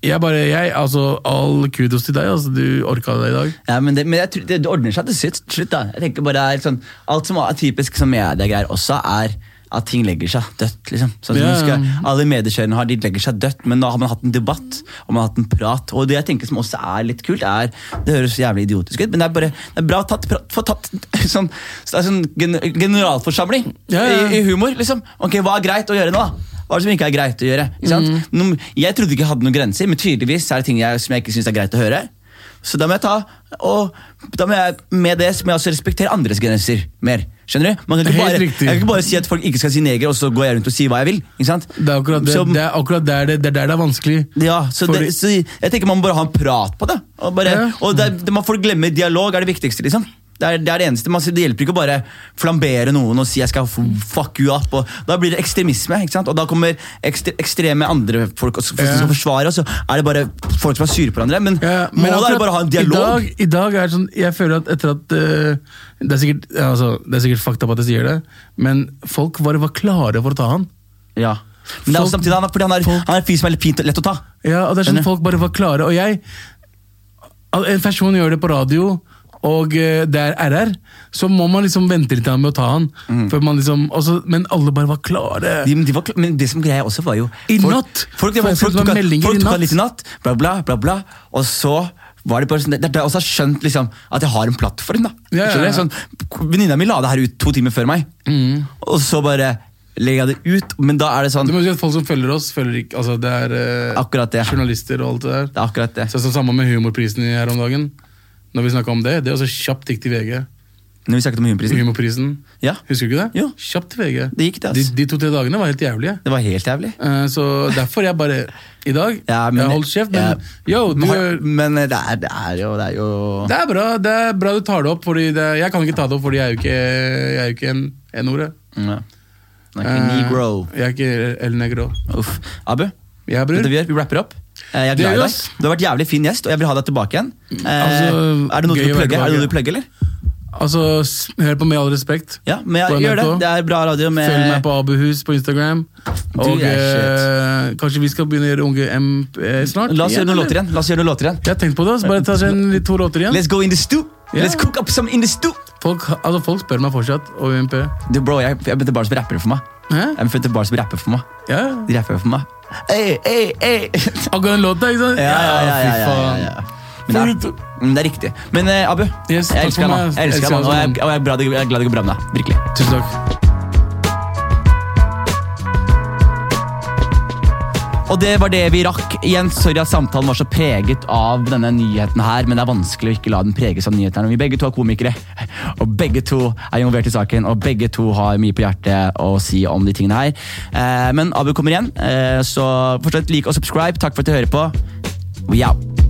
jeg bare jeg, altså All kudos til deg. altså Du orka det i dag. Ja, men det, men jeg tror, det, det ordner seg til slutt. slutt da. Jeg tenker bare det er sånn, Alt som er typisk som mediegreier også, er at ting legger seg dødt. liksom. Sånn som Ja. du skal, Alle mediekjørerne har, de legger seg dødt, men nå har man hatt en debatt og man har hatt en prat. Og det jeg tenker som også er litt kult, er Det høres jævlig idiotisk ut, men det er bare det er bra tatt, pra- få tatt sånn, så det er sånn gen, generalforsamling Ja, ja. I, i humor. liksom. Ok, Hva er greit å gjøre nå? da? Hva er det som ikke er greit å gjøre? Ikke sant? Mm. Jeg trodde ikke jeg hadde noen grenser, men tydeligvis er det ting jeg, som jeg ikke syns er greit å høre. Så da må jeg ta, og da må jeg med det må jeg også respektere andres grenser mer. Skjønner du? Man kan ikke bare, jeg kan ikke bare si at folk ikke skal si neger, og så går jeg rundt og sier hva jeg vil. Ikke sant? Det er akkurat, det, Så- det er akkurat der det, det, er der det er vanskelig. ja, så, det, så jeg tenker man må bare ha en prat på det. Og, bare, Ja. og det, det, man får glemme dialog er det viktigste, liksom. Det er det, er det eneste. Man, det hjelper ikke å bare flambere noen og si jeg skal fuck you up. Og da blir det ekstremisme, ikke sant? og da kommer ekstre, ekstreme andre folk og skal, forsvare, og så er det bare folk som er sure på hverandre. Men Ja, målet er bare å ha en dialog. I dag, i dag er det sånn, jeg føler at etter at uh, det, er sikkert, altså, det er sikkert fakta på at jeg sier det, men folk var, var klare for å ta han. Ja. Men det er også samtidig han, er- fordi han er, folk- han er en fyr som er litt fint lett å ta. Ja, og det er sånn folk bare var klare. Og jeg En person gjør det på radio, og eh, det er RR, så må man liksom vente litt med å ta han. Man liksom, også, men alle bare var klare. De, de var, men det som greia også var jo I folk, natt! Folk, folk, folk, tok, han litt i natt, bla, bla, bla, bla. Og så var det bare sånn Det er jeg har skjønt liksom, at jeg har en plattform. da Ja, ja, ja. Sånn, Venninna mi la det her ut to timer før meg, og så bare legger jeg det ut. Men da er det sånn Du må si at Folk som følger oss, følger ikke altså Det er eh, Akkurat det. journalister og alt det der. Det er akkurat det. Så, så Samme med humorprisen her om dagen. Når vi snakka om det, det er også kjapt gikk til VG. Når vi snakket om humorprisen. Humorprisen. Ja, Husker du ikke det? Jo. Kjapt til VG. Det gikk det, De, de to-tre dagene var helt jævlige. Det var helt jævlig. Uh, så derfor jeg bare I dag Ja, men- Jeg holdt kjeft, men ja. yo, du, Men, har- men det, er, det er jo Det er jo det er bra Det er bra du tar det opp, Fordi det, jeg kan ikke ta det opp fordi jeg er jo ikke, jeg er jo ikke en N-ordet. ja. Like a negro. Jeg er ikke El Negro. Uff. Abu, Ja er vet du hva vi gjør? Vi rapper opp. Eh, Jeg er glad i deg. Du har vært jævlig fin gjest, og jeg vil ha deg tilbake igjen. Eh, Altså, er det noe du plugger, vil plugge? Er det noe du tilbake. plugge, eller? Altså, hør på Med all respekt. Ja, men jeg gjør det. Det er bra radio med Følg meg på Abuhus på Instagram. Og eh, kanskje vi skal begynne å gjøre Unge M eh, snart? La oss gjøre noen låter igjen. La oss gjøre noen låter igjen. Jeg har tenkt på det. Så bare ta en, to låter igjen. Let's go in the stew. Yeah. Let's cook up some in the stew. Folk, altså, folk spør meg fortsatt og UMP. Du, bro, jeg, jeg begynte bare som rapper for meg. Hæ? Jeg begynte bare som rapper for meg. Ja. De rapper for meg. Ey, ey, ey. Akkurat den låta, ikke sant? Ja, ja, ja, ja, ja, ja, ja. Men det, er, det er riktig. Men eh, Abu, Yes, jeg elsker deg, mann. Og jeg, og glad, jeg er glad det går bra med deg. Virkelig. Tusen takk. Og det var det vi rakk. Igjen, Sorry at samtalen var så preget av denne nyheten her, men det er vanskelig å ikke la den preges av nyheten. her. Vi begge to er komikere, og begge to er involvert i saken, og begge to har mye på hjertet å si om de tingene her. Eh, men Abu kommer igjen, eh, så fortsett like og subscribe. Takk for at du hører på. We out.